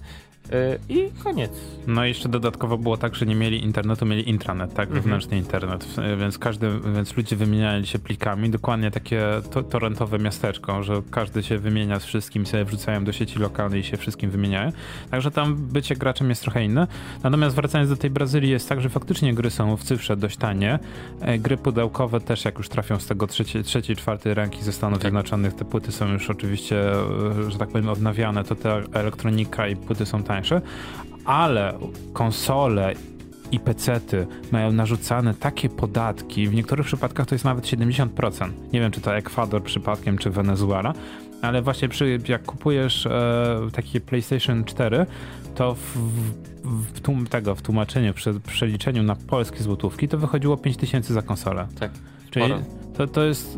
Y, I koniec.
No i jeszcze dodatkowo było tak, że nie mieli internetu, mieli intranet, tak, mhm. wewnętrzny internet, więc każdy, więc ludzie wymieniali się plikami, dokładnie takie to, torrentowe miasteczko, że każdy się wymienia z wszystkim, sobie wrzucają do sieci lokalnej i się wszystkim wymieniają. Także tam bycie graczem jest trochę inne. Natomiast wracając do tej Brazylii, jest tak, że faktycznie gry są w cyfrze dość tanie. E, gry pudełkowe też, jak już trafią z tego trzeciej, trzeciej czwartej ręki ze Stanów tak. Zjednoczonych, te płyty są już oczywiście, e, że tak powiem, odnawiane, to ta elektronika i płyty są tanie tańsze, ale konsole i pecety mają narzucane takie podatki, w niektórych przypadkach to jest nawet 70%. Nie wiem, czy to Ekwador przypadkiem, czy Wenezuela, ale właśnie przy, jak kupujesz e, takie PlayStation 4, to w, w, tłum, tego, w tłumaczeniu, przy przeliczeniu na polskie złotówki, to wychodziło 5000 za konsolę.
Tak.
Czyli to, to jest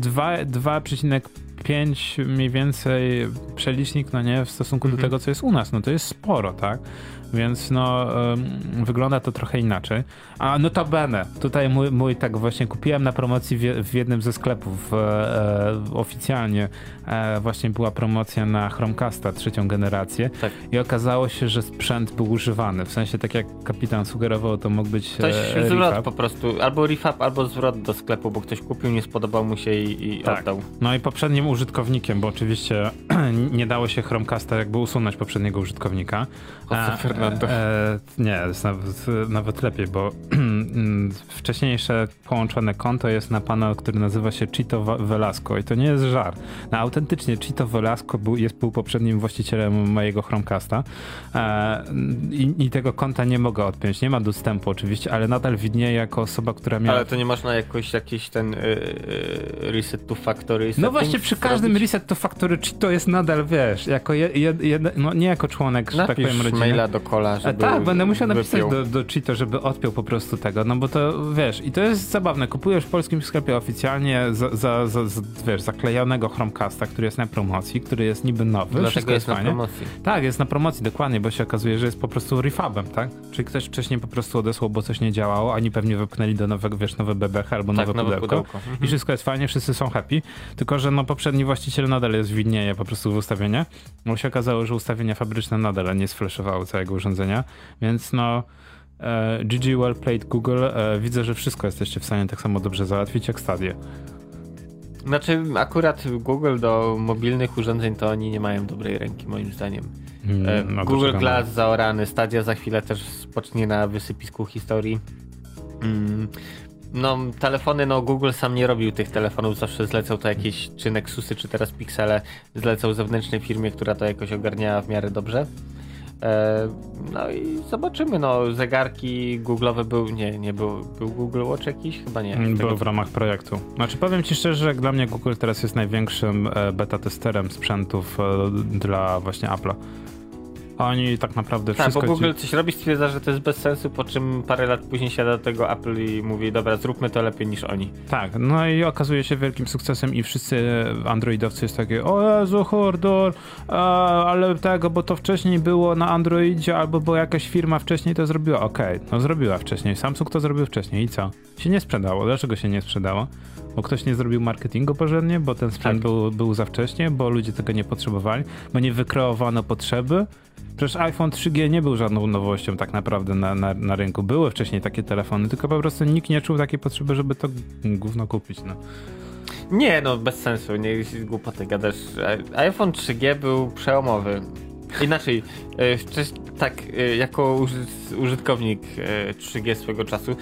2,5 5 mniej więcej przelicznik, no nie, w stosunku mhm. do tego, co jest u nas, no to jest sporo, tak? Więc no, um, wygląda to trochę inaczej. A notabene, tutaj mój, mój tak właśnie kupiłem na promocji w, w jednym ze sklepów e, e, oficjalnie e, właśnie była promocja na Chromecasta trzecią generację
tak.
i okazało się, że sprzęt był używany. W sensie tak jak kapitan sugerował, to mógł być
Ktoś e, zwrot po prostu, albo refab, albo zwrot do sklepu, bo ktoś kupił, nie spodobał mu się i, i tak. oddał.
No i poprzednim użytkownikiem, bo oczywiście (clears throat) nie dało się Chromecasta jakby usunąć poprzedniego użytkownika.
Jose Fernando.
E, nie, jest nawet, nawet lepiej, bo wcześniejsze połączone konto jest na pana, który nazywa się Chito Velasco i to nie jest żart. No, autentycznie Chito Velasco był, jest był poprzednim właścicielem mojego Chromecasta e, i, i, tego konta nie mogę odpiąć. Nie ma dostępu oczywiście, ale nadal widnieje jako osoba, która miała...
Ale to nie można jakoś jakiś ten y, y, reset to factory
No właśnie przy każdym robić? reset to factory Chito jest nadal, wiesz, jako je, no nie jako członek, że tak powiem, rodziny.
maila do kola, żeby
Tak, będę musiał napisać do, do Chito, żeby odpiął po prostu tego, no bo to, wiesz, i to jest zabawne. Kupujesz w polskim sklepie oficjalnie za, za, za, za wiesz, zaklejonego Chromecasta, który jest na promocji, który jest niby nowy.
Dlatego jest, jest na promocji.
Tak, jest na promocji, dokładnie, bo się okazuje, że jest po prostu refabem, tak? Czyli ktoś wcześniej po prostu odesłał, bo coś nie działało, ani pewnie wypchnęli do nowego, wiesz, nowe bebechy albo tak, nowe, nowe pudełko. pudełko. Mhm. I wszystko jest fajnie, wszyscy są happy, tylko że no poprzedni właściciel nadal jest widnieje po prostu w ustawienie. No się okazało, że ustawienia fabryczne nadal nie sflashowały całego urządzenia, więc no GG well played Google. E, widzę, że wszystko jesteście w stanie tak samo dobrze załatwić jak Stadia.
Znaczy, akurat Google do mobilnych urządzeń to oni nie mają dobrej ręki, moim zdaniem. Mm, e, no Google Glass zaorany, Stadia za chwilę też spocznie na wysypisku historii. Mm, no, telefony, no Google sam nie robił tych telefonów, zawsze zlecał to jakieś, czy Nexusy, czy teraz Pixele, zlecał zewnętrznej firmie, która to jakoś ogarniała w miarę dobrze. E, no i zobaczymy, no zegarki Google'owe był, nie, nie był, był Google Watch jakiś? Chyba nie.
Był tego... w ramach projektu. Znaczy powiem ci szczerze, że dla mnie Google teraz jest największym e, beta testerem sprzętów e, dla właśnie Apple'a. Oni tak naprawdę tak, wszystko...
Tak, bo Google ci... coś robi, stwierdza, że to jest bez sensu, po czym parę lat później siada do tego Apple i mówi, dobra, zróbmy to lepiej niż oni.
Tak, no i okazuje się wielkim sukcesem i wszyscy androidowcy jest takie, o Jezu, Hordor, ale tego, bo to wcześniej było na Androidzie, albo bo jakaś firma wcześniej to zrobiła. Okej, okay, no zrobiła wcześniej, Samsung to zrobił wcześniej i co? Się nie sprzedało. Dlaczego się nie sprzedało? Bo ktoś nie zrobił marketingu porządnie, bo ten sprzęt tak. był, był za wcześnie, bo ludzie tego nie potrzebowali, bo nie wykreowano potrzeby, Przecież iPhone 3G nie był żadną nowością tak naprawdę na, na, na, rynku. Były wcześniej takie telefony, tylko po prostu nikt nie czuł takiej potrzeby, żeby to gówno kupić. No.
Nie, no bez sensu, nie głupoty gadasz. iPhone 3G był przełomowy. Inaczej, e, tak, e, jako użytkownik 3G e, swego czasu,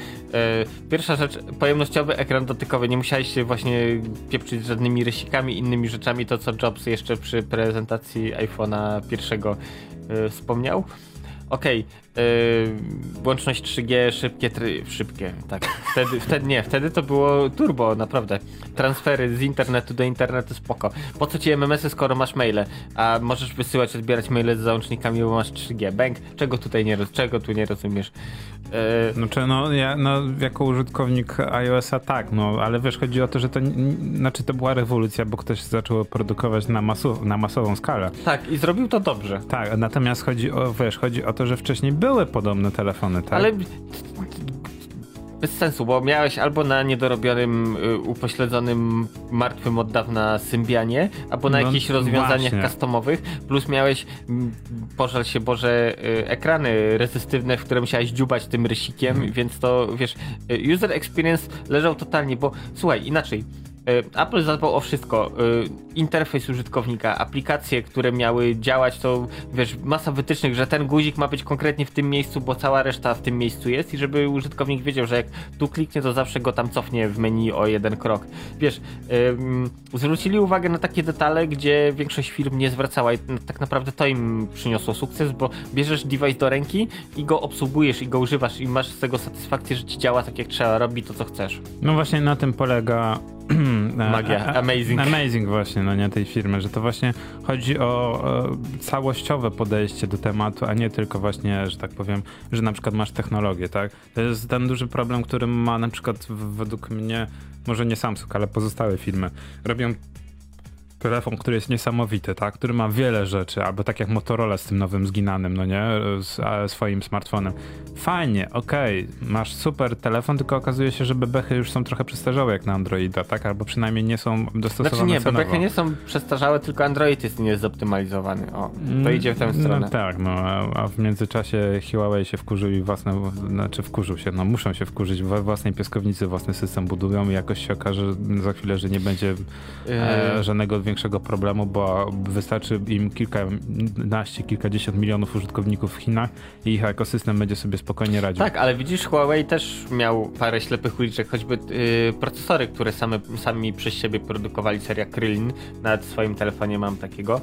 pierwsza rzecz, pojemnościowy ekran dotykowy, nie musiałeś się właśnie pieprzyć żadnymi rysikami, innymi rzeczami, to co Jobs jeszcze przy prezentacji iPhone'a pierwszego wspomniał. Okej, yy, łączność 3G, szybkie, try, szybkie, tak. Wtedy, wtedy nie, wtedy to było turbo, naprawdę. Transfery z internetu do internetu spoko. Po co ci MMS-y, skoro masz maile, a możesz wysyłać, odbierać maile z załącznikami, bo masz 3G. Bank, czego tutaj nie, czego tu nie rozumiesz?
Yy... Znaczy, no, ja, no, jako użytkownik iOS-a tak, no, ale wiesz, chodzi o to, że to, znaczy to była rewolucja, bo ktoś zaczął produkować na, masu, na masową skalę.
Tak, i zrobił to dobrze.
Tak, natomiast chodzi o, wiesz, chodzi o to, że wcześniej były podobne telefony, tak?
Ale bez sensu, bo miałeś albo na niedorobionym, y, upośledzonym, martwym od dawna Symbianie, albo na no, jakichś rozwiązaniach właśnie. customowych, plus miałeś, pożal się Boże, y, ekrany rezystywne, w które musiałeś dziubać tym rysikiem, hmm. więc to, wiesz, y, user experience leżał totalnie, bo słuchaj, inaczej, Apple zadbał o wszystko. E, interfejs użytkownika, aplikacje, które miały działać, to wiesz, masa wytycznych, że ten guzik ma być konkretnie w tym miejscu, bo cała reszta w tym miejscu jest i żeby użytkownik wiedział, że jak tu kliknie, to zawsze go tam cofnie w menu o jeden krok. Wiesz, zwrócili uwagę na takie detale, gdzie większość firm nie zwracała i tak naprawdę to im przyniosło sukces, bo bierzesz device do ręki i go obsługujesz i go używasz i masz z tego satysfakcję, że ci działa tak jak trzeba, robi to co chcesz.
No właśnie na tym polega (clears throat)
Magia, amazing.
Amazing właśnie, no nie tej firmy, że to właśnie chodzi o, całościowe podejście do tematu, a nie tylko właśnie, że tak powiem, że na przykład masz technologię, tak? To jest ten duży problem, który ma na przykład według mnie, może nie Samsung, ale pozostałe firmy. Robią telefon, który jest niesamowity, tak? który ma wiele rzeczy, albo tak jak Motorola z tym nowym zginanym, no nie, z swoim smartfonem. Fajnie, okej, okay, masz super telefon, tylko okazuje się, że bebechy już są trochę przestarzałe jak na Androida, tak? Albo przynajmniej nie są dostosowane
Znaczy nie,
cenowo.
bebechy nie są przestarzałe, tylko Android jest niezoptymalizowany. O, to mm, idzie w tę stronę.
No tak, no, a w międzyczasie Huawei się wkurzył i własne, znaczy wkurzył się, no muszą się wkurzyć, we własnej piaskownicy własny system budują i jakoś się okaże za chwilę, że nie będzie e, żadnego większego większego problemu, bo wystarczy im kilkanaście, kilkadziesiąt milionów użytkowników w Chinach i ich ekosystem będzie sobie spokojnie radził.
Tak, ale widzisz, Huawei też miał parę ślepych uliczek, choćby yy, procesory, które same, sami przez siebie produkowali, seria Krillin, nawet w swoim telefonie mam takiego,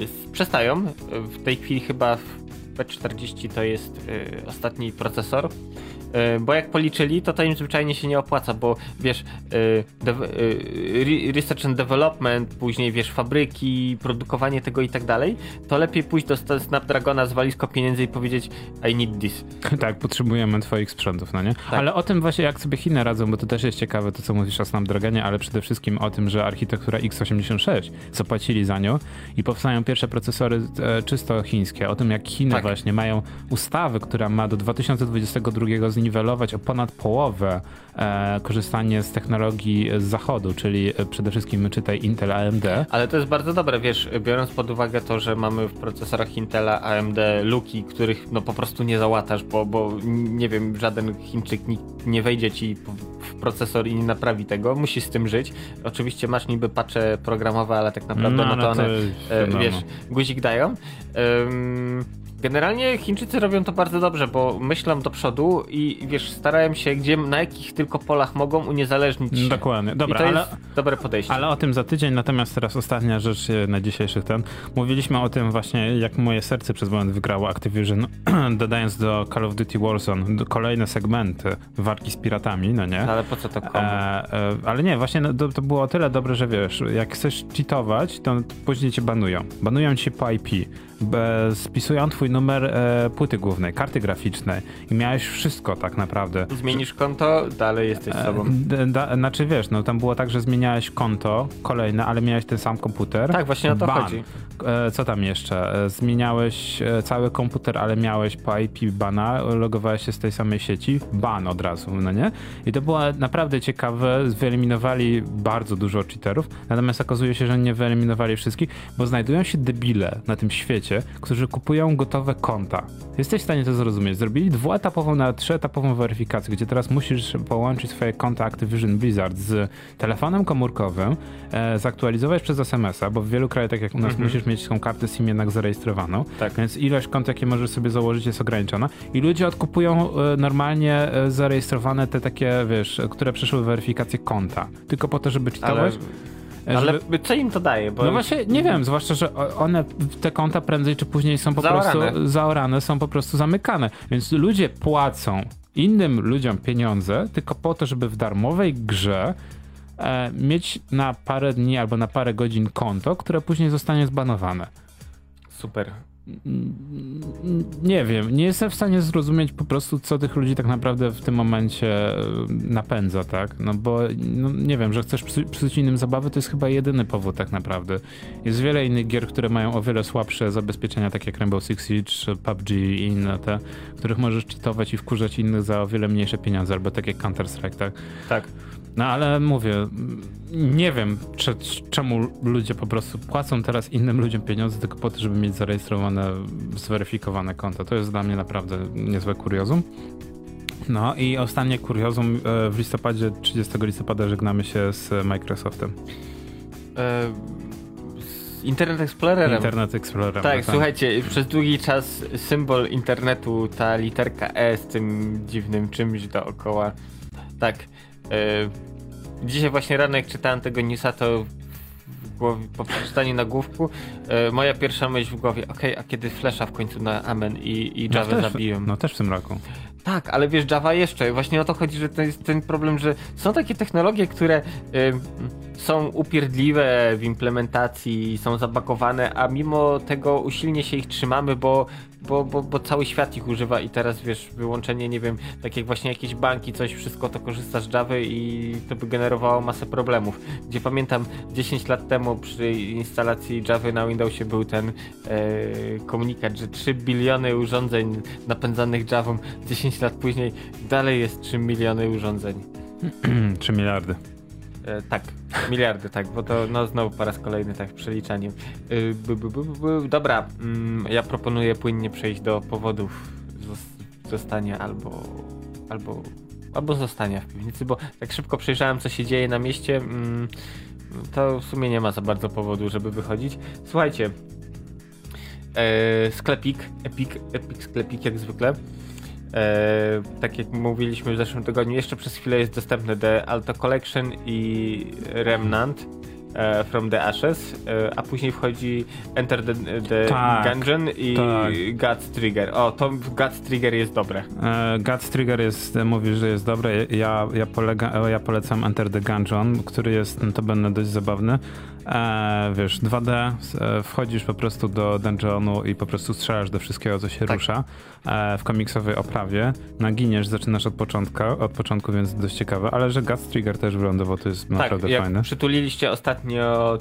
yy, przestają. W tej chwili chyba w P40 to jest yy, ostatni procesor, bo jak policzyli, to to im zwyczajnie się nie opłaca, bo wiesz, e, e, research and development, później wiesz, fabryki, produkowanie tego i tak dalej, to lepiej pójść do Snapdragona z walizką pieniędzy i powiedzieć I need this. (laughs)
Tak, potrzebujemy twoich sprzętów, no nie? Tak. Ale o tym właśnie, jak sobie Chiny radzą, bo to też jest ciekawe, to co mówisz o Snapdragonie, ale przede wszystkim o tym, że architektura x86, zapłacili za nią i powstają pierwsze procesory e, czysto chińskie, o tym jak Chiny tak. właśnie mają ustawy, która ma do 2022 zniwelować o ponad połowę e, korzystanie z technologii z zachodu, czyli e, przede wszystkim czytaj Intel AMD.
Ale to jest bardzo dobre, wiesz, biorąc pod uwagę to, że mamy w procesorach Intela AMD luki, których no po prostu nie załatasz, bo, bo nie wiem, żaden Chińczyk nie, nie wejdzie ci w procesor i nie naprawi tego, musisz z tym żyć. Oczywiście masz niby pacze programowe, ale tak naprawdę no, no to one, to e, wiesz, guzik dają. Um, Generalnie Chińczycy robią to bardzo dobrze, bo myślą do przodu i wiesz, starają się, gdzie, na jakich tylko polach mogą uniezależnić się.
Dokładnie, dobra,
I to
ale,
jest dobre podejście.
Ale o tym za tydzień, natomiast teraz ostatnia rzecz na dzisiejszy ten. Mówiliśmy o tym właśnie, jak moje serce przez moment wygrało Activision, (clears throat) dodając do Call of Duty Warzone kolejne segmenty walki z piratami, no nie?
Ale po co to komu? E,
e, ale nie, właśnie no, to, to, było o tyle dobre, że wiesz, jak chcesz cheatować, to później cię banują. Banują cię po IP spisują twój numer e, płyty głównej, karty graficznej i miałeś wszystko tak naprawdę.
Zmienisz konto, dalej jesteś e, sobą.
E, da, znaczy wiesz, no tam było tak, że zmieniałeś konto kolejne, ale miałeś ten sam komputer.
Tak, właśnie o to
ban.
chodzi.
E, co tam jeszcze? E, zmieniałeś e, cały komputer, ale miałeś po IP bana, logowałeś się z tej samej sieci, ban od razu, no nie? I to było naprawdę ciekawe, wyeliminowali bardzo dużo cheaterów, natomiast okazuje się, że nie wyeliminowali wszystkich, bo znajdują się debile na tym świecie, którzy kupują gotowe konta. Jesteś w stanie to zrozumieć. Zrobili dwuetapową, na trzyetapową weryfikację, gdzie teraz musisz połączyć swoje konta Activision Blizzard z telefonem komórkowym, e, zaktualizować przez SMS-a, bo w wielu krajach, tak jak u nas, mm -hmm. musisz mieć tą kartę SIM jednak zarejestrowaną, tak. więc ilość kont, jakie możesz sobie założyć jest ograniczona i ludzie odkupują e, normalnie e, zarejestrowane te takie, wiesz, które przeszły weryfikację konta, tylko po to, żeby czytałeś.
Ale... Ale żeby... co im to daje?
Bo... No właśnie, nie wiem, zwłaszcza, że one, te konta prędzej czy później są po zaorane. prostu zaorane, są po prostu zamykane. Więc ludzie płacą innym ludziom pieniądze tylko po to, żeby w darmowej grze e, mieć na parę dni albo na parę godzin konto, które później zostanie zbanowane.
Super
nie wiem, nie jestem w stanie zrozumieć po prostu, co tych ludzi tak naprawdę w tym momencie e, napędza, tak? No bo, no, nie wiem, że chcesz psuć innym zabawy, to jest chyba jedyny powód tak naprawdę. Jest wiele innych gier, które mają o wiele słabsze zabezpieczenia, tak jak Rainbow Six Siege, PUBG i inne te, których możesz cheatować i wkurzać innych za o wiele mniejsze pieniądze, albo tak jak Counter-Strike, tak?
Tak.
No ale mówię, nie wiem czy, czemu ludzie po prostu płacą teraz innym ludziom pieniądze tylko po to, żeby mieć zarejestrowane, zweryfikowane konta. To jest dla mnie naprawdę niezłe kuriozum. No i ostatnie kuriozum, e, w listopadzie, 30 listopada żegnamy się z Microsoftem. E
Internet Explorerem.
Internet Explorerem.
Tak, tak, słuchajcie, przez długi czas symbol internetu, ta literka E z tym dziwnym czymś dookoła. Tak. E, dzisiaj właśnie rano jak czytałem tego newsa, to głowie, po przeczytaniu nagłówku, e, moja pierwsza myśl w głowie, okej, okay, a kiedy Flasha w końcu na Amen i, i Java no zabiją?
No też w tym roku.
Tak, ale wiesz, Java jeszcze. Właśnie o to chodzi, że to jest ten problem, że są takie technologie, które y, są upierdliwe w implementacji, są zabakowane, a mimo tego usilnie się ich trzymamy, bo bo, bo, bo cały świat ich używa i teraz wiesz, wyłączenie, nie wiem, tak jak właśnie jakieś banki, coś, wszystko to korzysta z Java i to by generowało masę problemów. Gdzie pamiętam 10 lat temu przy instalacji Java na Windowsie był ten e, komunikat, że 3 biliony urządzeń napędzanych Javą, 10 lat później dalej jest 3 miliony urządzeń. (clears throat)
3 miliardy.
E, tak, miliardy, tak, bo to no znowu po raz kolejny tak przeliczaniem. E, dobra, mm, ja proponuję płynnie przejść do powodów zostania albo, albo, albo zostania w piwnicy, bo tak szybko przejrzałem co się dzieje na mieście. Mm, to w sumie nie ma za bardzo powodu, żeby wychodzić. Słuchajcie, e, sklepik, Epic, Epic sklepik jak zwykle. E, tak jak mówiliśmy w zeszłym tygodniu, jeszcze przez chwilę jest dostępny The Alto Collection i Remnant From the Ashes, e, a później wchodzi Enter the, the
Tak,
Gungeon i
tak.
Guts Trigger. O, to Guts Trigger jest dobre.
E, Guts Trigger jest, mówisz, że jest dobry. Ja, ja, polega, e, ja polecam Enter the Gungeon, który jest notabene dość zabawny. E, wiesz, 2D, s- e, wchodzisz po prostu do dungeonu i po prostu strzelasz do wszystkiego, co się
Tak.
rusza e, w komiksowej oprawie. Naginiesz, zaczynasz od początku, od początku, więc dość ciekawe, ale że Guts Trigger też wylądował, to jest naprawdę
tak, jak
fajne.
przytuliliście ostatnio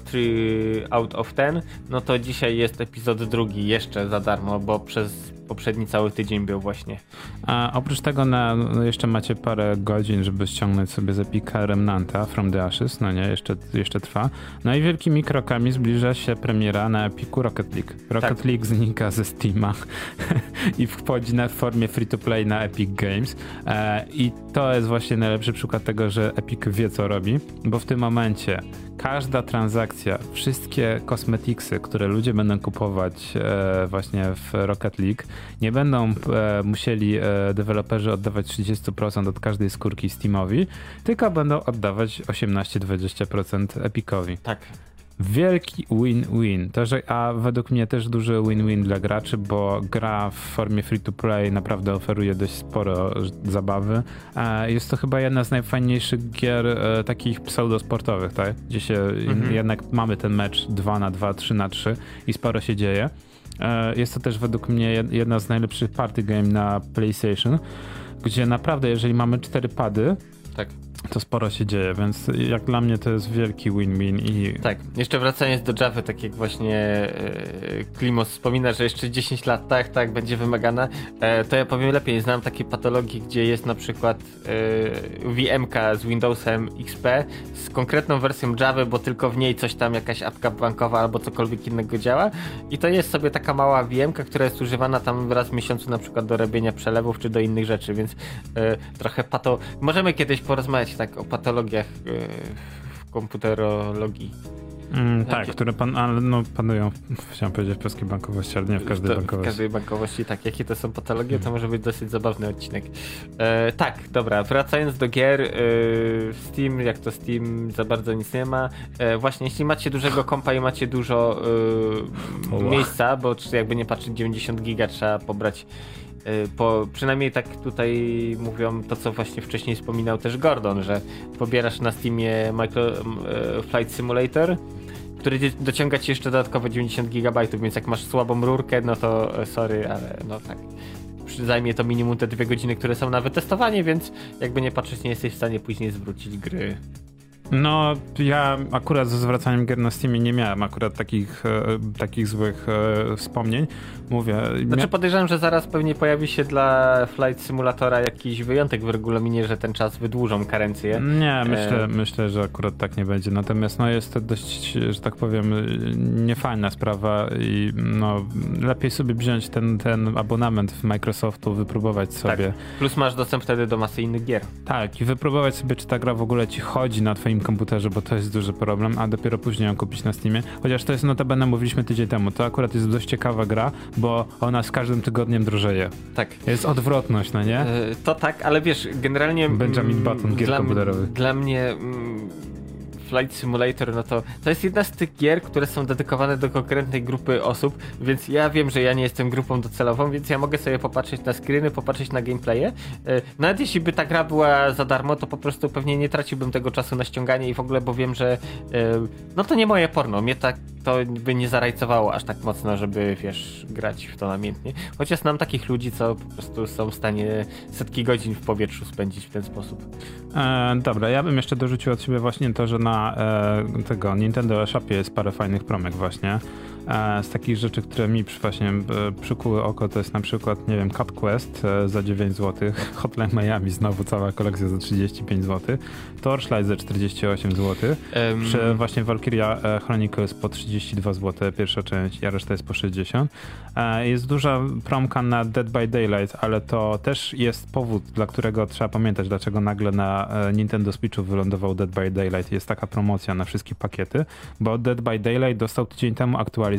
3 out of 10, no to dzisiaj jest epizod drugi jeszcze za darmo, bo przez poprzedni cały tydzień był właśnie.
A oprócz tego na, no jeszcze macie parę godzin, żeby ściągnąć sobie z Epika Remnanta From the Ashes, no nie, jeszcze, jeszcze trwa. No i wielkimi krokami zbliża się premiera na Epiku Rocket League. Rocket
Tak.
League znika ze Steama (laughs) i wchodzi na formie free-to-play na Epic Games e, i to jest właśnie najlepszy przykład tego, że Epic wie co robi, bo w tym momencie każda transakcja, wszystkie kosmetiksy, które ludzie będą kupować e, właśnie w Rocket League, nie będą e, musieli e, deweloperzy oddawać 30% od każdej skórki Steamowi, tylko będą oddawać 18-20% Epicowi.
Tak.
Wielki win-win. A według mnie też duży win-win dla graczy, bo gra w formie free-to-play naprawdę oferuje dość sporo zabawy. E, Jest to chyba jedna z najfajniejszych gier e, takich pseudosportowych, tak? Gdzie się
Mhm.
jednak mamy ten mecz 2 na 2, 3 na 3 i sporo się dzieje. E, Jest to też według mnie jed- jedna z najlepszych party game na PlayStation, gdzie naprawdę jeżeli mamy cztery pady,
Tak.
To sporo się dzieje, więc jak dla mnie to jest wielki win-win i
Tak, jeszcze wracając do Java, tak jak właśnie e, Klimos wspomina, że jeszcze 10 lat tak, tak, będzie wymagana, e, to ja powiem lepiej, znam takie patologii, gdzie jest na przykład e, VMK z Windowsem XP z konkretną wersją Java, bo tylko w niej coś tam, jakaś apka bankowa albo cokolwiek innego działa. I to jest sobie taka mała VMK, która jest używana tam raz w miesiącu na przykład do robienia przelewów czy do innych rzeczy, więc trochę pato... Możemy kiedyś porozmawiać tak o patologiach e, w komputerologii.
Mm, tak,
Jakie-
które pan, ale no, panują, chciałem powiedzieć w polskiej bankowości, ale nie w każdej
To-
bankowości.
W każdej bankowości, tak. Jakie to są patologie, to może być dosyć zabawny odcinek. E, tak, dobra, wracając do gier, e, Steam, jak to Steam, za bardzo nic nie ma. E, właśnie, jeśli macie dużego kompa i macie dużo e, miejsca, bo jakby nie patrzeć 90 giga trzeba pobrać po, przynajmniej tak tutaj mówią to, co właśnie wcześniej wspominał też Gordon, że pobierasz na Steamie micro, e, Flight Simulator, który dociąga ci jeszcze dodatkowo 90 GB, więc jak masz słabą rurkę, no to e, sorry, ale no tak. Zajmie to minimum te dwie godziny, które są na wytestowanie, więc jakby nie patrzeć, nie jesteś w stanie później zwrócić gry.
No, ja akurat ze zwracaniem gier na Steamie nie miałem akurat takich, e, takich złych e, wspomnień. Mówię,
Znaczy
mia-
podejrzewam, że zaraz pewnie pojawi się dla Flight Simulatora jakiś wyjątek w regulaminie, że ten czas wydłużą karencję.
nie, myślę,
e,
myślę, że akurat tak nie będzie. Natomiast no, jest to dość, że tak powiem, niefajna sprawa i no, lepiej sobie wziąć ten, ten abonament w Microsoftu, wypróbować sobie.
Tak. Plus masz dostęp wtedy do masy innych gier.
Tak, i wypróbować sobie, czy ta gra w ogóle ci chodzi na twoim komputerze, bo to jest duży problem, a dopiero później ją kupić na Steamie. Chociaż to jest notabene, mówiliśmy tydzień temu, to akurat jest dość ciekawa gra, bo ona z każdym tygodniem drożeje.
Tak.
Jest odwrotność, no nie?
E, To tak, ale wiesz, generalnie.
Benjamin
mm,
Button gier komputerowych.
Dla mnie mm, Flight Simulator, no to to jest jedna z tych gier, które są dedykowane do konkretnej grupy osób, więc ja wiem, że ja nie jestem grupą docelową, więc ja mogę sobie popatrzeć na screeny, popatrzeć na gameplaye. E, Nawet jeśli by ta gra była za darmo, to po prostu pewnie nie traciłbym tego czasu na ściąganie i w ogóle, bo wiem, że e, no to nie moje porno. Mnie tak to by nie zarajcowało aż tak mocno, żeby wiesz, grać w to namiętnie. Chociaż znam takich ludzi, co po prostu są w stanie setki godzin w powietrzu spędzić w ten sposób.
E, dobra, ja bym jeszcze dorzucił od siebie właśnie to, że na e, tego Nintendo Shopie jest parę fajnych promek właśnie. E, z takich rzeczy, które mi właśnie e, przykuły oko, to jest na przykład, nie wiem, Cut Quest e, za 9 zł, (laughs) Hotline Miami znowu cała kolekcja za 35 zł, Torchlight za 48 zł, um... czy właśnie Valkyria Chronicles po 32 zł, pierwsza część, a reszta jest po 60. Jest duża promka na Dead by Daylight, ale to też jest powód, dla którego trzeba pamiętać, dlaczego nagle na Nintendo Switchu wylądował Dead by Daylight. Jest taka promocja na wszystkie pakiety, bo Dead by Daylight dostał tydzień temu aktualizację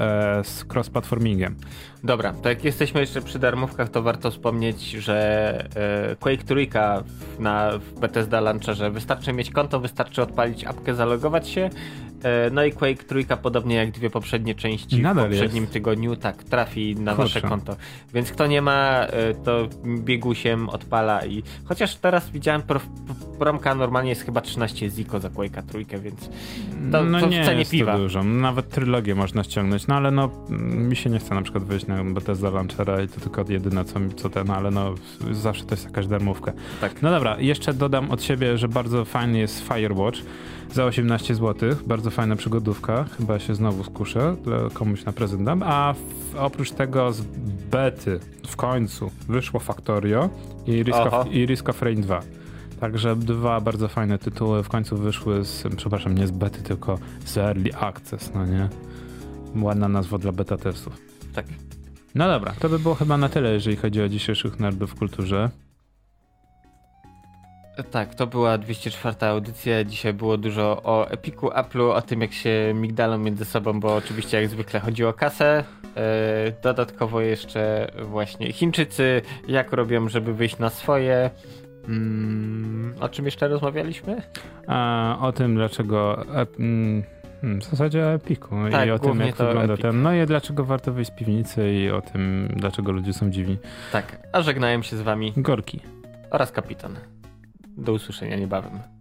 e, z cross-platformingiem.
Dobra, to jak jesteśmy jeszcze przy darmówkach, to warto wspomnieć, że e, Quake Trójka na w Bethesda Launcherze wystarczy mieć konto, wystarczy odpalić apkę, zalogować się E, no i Quake trójka, podobnie jak dwie poprzednie części Nadal w poprzednim jest. tygodniu, tak, trafi na Kurczę. wasze konto. Więc kto nie ma, e, to biegusiem odpala i chociaż teraz widziałem pro, promka normalnie jest chyba 13 ziko za Quake'a trójkę, więc to,
no
to
nie
w cenie
jest
piwa.
To dużo. Nawet trylogię można ściągnąć, no ale no mi się nie chce na przykład wejść na Bethesda Launchera i to tylko jedyne co, co ten, ale no zawsze to jest jakaś darmówka. Tak. No dobra, jeszcze dodam od siebie, że bardzo fajny jest Firewatch za 18 zł. Bardzo fajna przygodówka. Chyba się znowu skuszę, komuś na prezent dam. A w, oprócz tego z bety w końcu wyszło Factorio i Risk, of, i Risk of Rain 2. Także dwa bardzo fajne tytuły w końcu wyszły z, przepraszam, nie z bety, tylko z Early Access, no nie? Ładna nazwa dla beta testów.
Tak.
No dobra, to by było chyba na tyle, jeżeli chodzi o dzisiejszych nerdów w kulturze.
Tak, to była 204 audycja. Dzisiaj było dużo o Epiku, Apple'u, o tym jak się migdalą między sobą, bo oczywiście jak zwykle chodzi o kasę. E, dodatkowo jeszcze właśnie Chińczycy, jak robią, żeby wyjść na swoje. Mm, o czym jeszcze rozmawialiśmy?
A, o tym, dlaczego. Mm, hmm, w zasadzie o Epiku tak, i o tym, jak wygląda ten. No i dlaczego warto wyjść z piwnicy i o tym, dlaczego ludzie są dziwni.
Tak, a żegnałem się z wami
Gorki
oraz kapitan. Do usłyszenia niebawem.